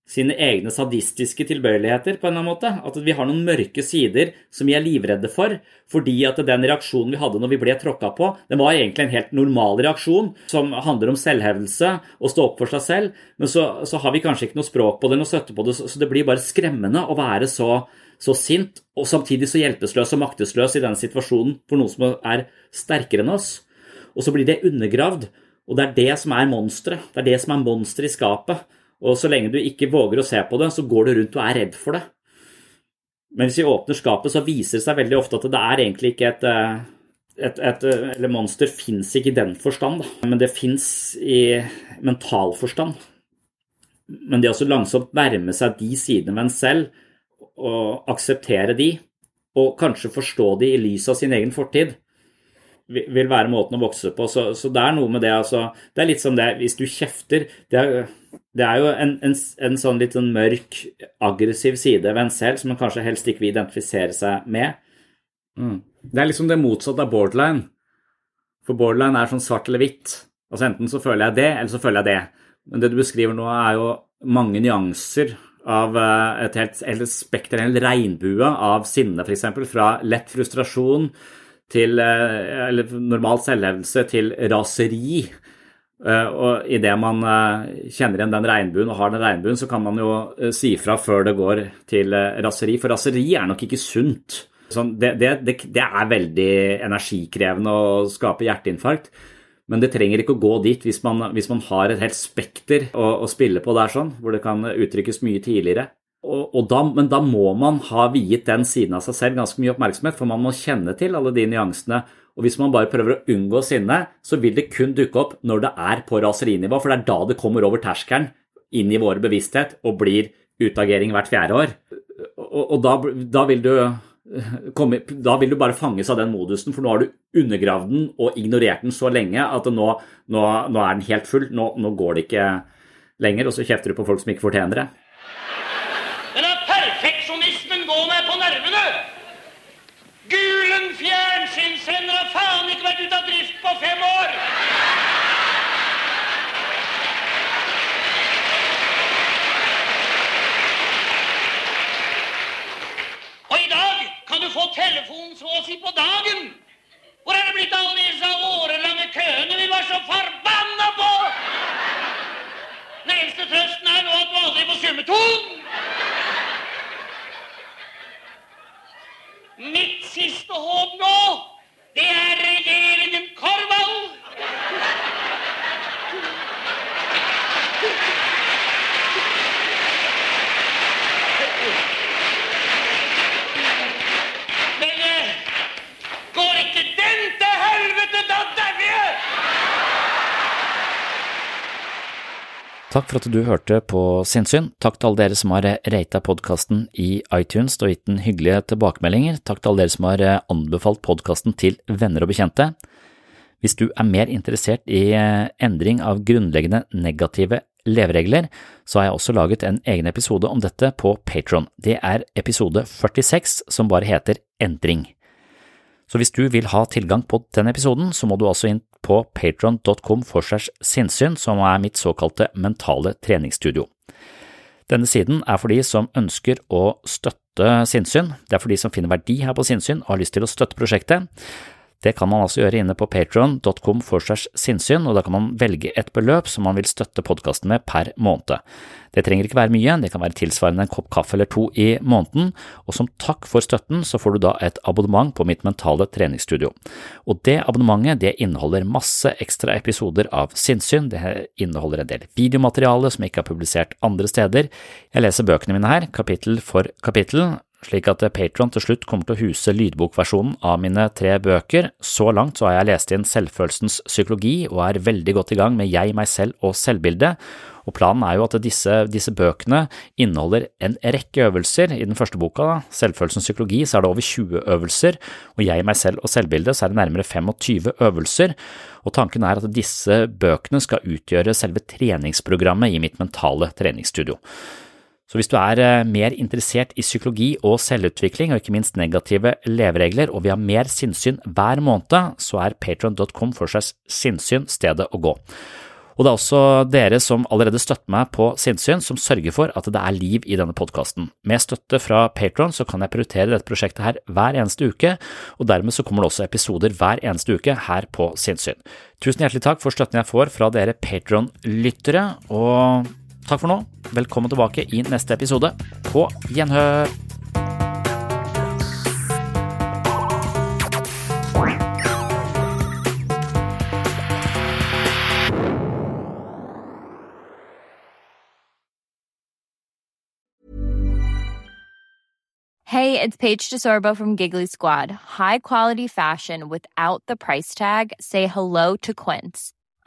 sine egne sadistiske tilbøyeligheter, på en eller annen måte. At vi har noen mørke sider som vi er livredde for, fordi at den reaksjonen vi hadde når vi ble tråkka på, den var egentlig en helt normal reaksjon som handler om selvhevelse og stå opp for seg selv, men så, så har vi kanskje ikke noe språk på det, noe støtte på det, så det blir bare skremmende å være så, så sint, og samtidig så hjelpeløs og maktesløs i denne situasjonen for noen som er sterkere enn oss. Og så blir det undergravd Og det er det som er monsteret. Det er det som er monsteret i skapet. Og så lenge du ikke våger å se på det, så går du rundt og er redd for det. Men hvis vi åpner skapet, så viser det seg veldig ofte at det er egentlig ikke et, eh, et, et Eller monster fins ikke i den forstand, men det fins i mental forstand. Men det å så langsomt nærme seg de sidene ved en selv, og akseptere de, og kanskje forstå de i lys av sin egen fortid, vil være måten å vokse på. Så, så, det er noe med det, altså. Det er litt som det hvis du kjefter Det er, det er jo en, en, en, sånn litt sånn mørk, aggressiv side ved en selv som man kanskje helst ikke vil identifisere seg med. Mm. Det er liksom det motsatte av borderline. For borderline er sånn svart eller hvitt. Altså Enten så føler jeg det, eller så føler jeg det. Men det du beskriver nå, er jo mange nyanser av eh, et helt, helt spekter, en regnbue av sinne, f.eks. Fra lett frustrasjon til eh, eller normal selvhevdelse til raseri. Eh, og idet man kjenner igjen den regnbuen og har den regnbuen, så kan man jo si fra før det går til raseri. For raseri er nok ikke sunt. Sånn, det, det, det, er veldig energikrevende å skape hjerteinfarkt. Men det trenger ikke å gå dit hvis man, hvis man har et helt spekter å, å, spille på der, sånn, hvor det kan uttrykkes mye tidligere. Og, og da, men da må man ha viet den siden av seg selv ganske mye oppmerksomhet, for man må kjenne til alle de nyansene. Og hvis man bare prøver å unngå sinne, så vil det kun dukke opp når det er på raserinivå, for det er da det kommer over terskelen inn i vår bevissthet og blir utagering hvert fjerde år. Og, og da, da vil du komme, da vil du bare fanges av den modusen, for nå har du undergravd den og ignorert den så lenge at nå, nå, nå er den helt full. Nå, nå, går det ikke lenger, og så kjefter du på folk som ikke fortjener det. Denne perfeksjonismen går meg på nervene! Gulen fjernsynssender har faen ikke vært ute av drift på fem år! kan du få telefon så å si på dagen. Hvor er det blitt av alle disse årelange køene vi var så forbanna på? Den eneste trøsten er nå at du aldri får summeton. Mitt siste håp nå, det er regjeringen Korvald. Takk for at du hørte på Sinnsyn. Takk til alle dere som har rata podkasten i iTunes og gitt den hyggelige tilbakemeldinger. Takk til alle dere som har anbefalt podkasten til venner og bekjente. Hvis du er mer interessert i endring av grunnleggende negative leveregler, så har jeg også laget en egen episode om dette på Patron. Det er episode 46 som bare heter Endring. Så hvis du vil ha tilgang på den episoden, så må du altså inn på patron.com for segs sinnssyn, som er mitt såkalte mentale treningsstudio. Denne siden er for de som ønsker å støtte sinnssyn, det er for de som finner verdi her på sinnssyn og har lyst til å støtte prosjektet. Det kan man altså gjøre inne på patron.com for segs sinnssyn, og da kan man velge et beløp som man vil støtte podkasten med per måned. Det trenger ikke være mye, det kan være tilsvarende en kopp kaffe eller to i måneden, og som takk for støtten så får du da et abonnement på mitt mentale treningsstudio. Og det abonnementet det inneholder masse ekstra episoder av sinnssyn, det inneholder en del videomateriale som ikke er publisert andre steder, jeg leser bøkene mine her, kapittel for kapittel, slik at Patron til slutt kommer til å huse lydbokversjonen av mine tre bøker. Så langt så har jeg lest inn Selvfølelsens psykologi og er veldig godt i gang med Jeg, meg selv og selvbildet, og Planen er jo at disse, disse, bøkene inneholder en rekke øvelser. I den første boka, Selvfølelsens psykologi, så er det over 20 øvelser, og Jeg, meg selv og selvbildet så er det nærmere 25 øvelser. Og Tanken er at disse bøkene skal utgjøre selve treningsprogrammet i mitt mentale treningsstudio. Så hvis du er eh, mer interessert i psykologi og selvutvikling, og ikke minst negative leveregler, og vil ha mer sinnssyn hver måned, så er patron.com for seg sinnssyn stedet å gå. Og det er også dere som allerede støtter meg på sinnssyn, som sørger for at det er liv i denne podkasten. Med støtte fra Patron så kan jeg prioritere dette prosjektet her hver eneste uke, og dermed så kommer det også episoder hver eneste uke her på sinnssyn. Tusen hjertelig takk for støtten jeg får fra dere Patron-lyttere, og Takk for nå. Velkommen tilbake i neste episode. På gjenhør. Hey, it's Paige DeSorbo from Giggly Squad. High quality fashion without the price tag. Say hello to Quince.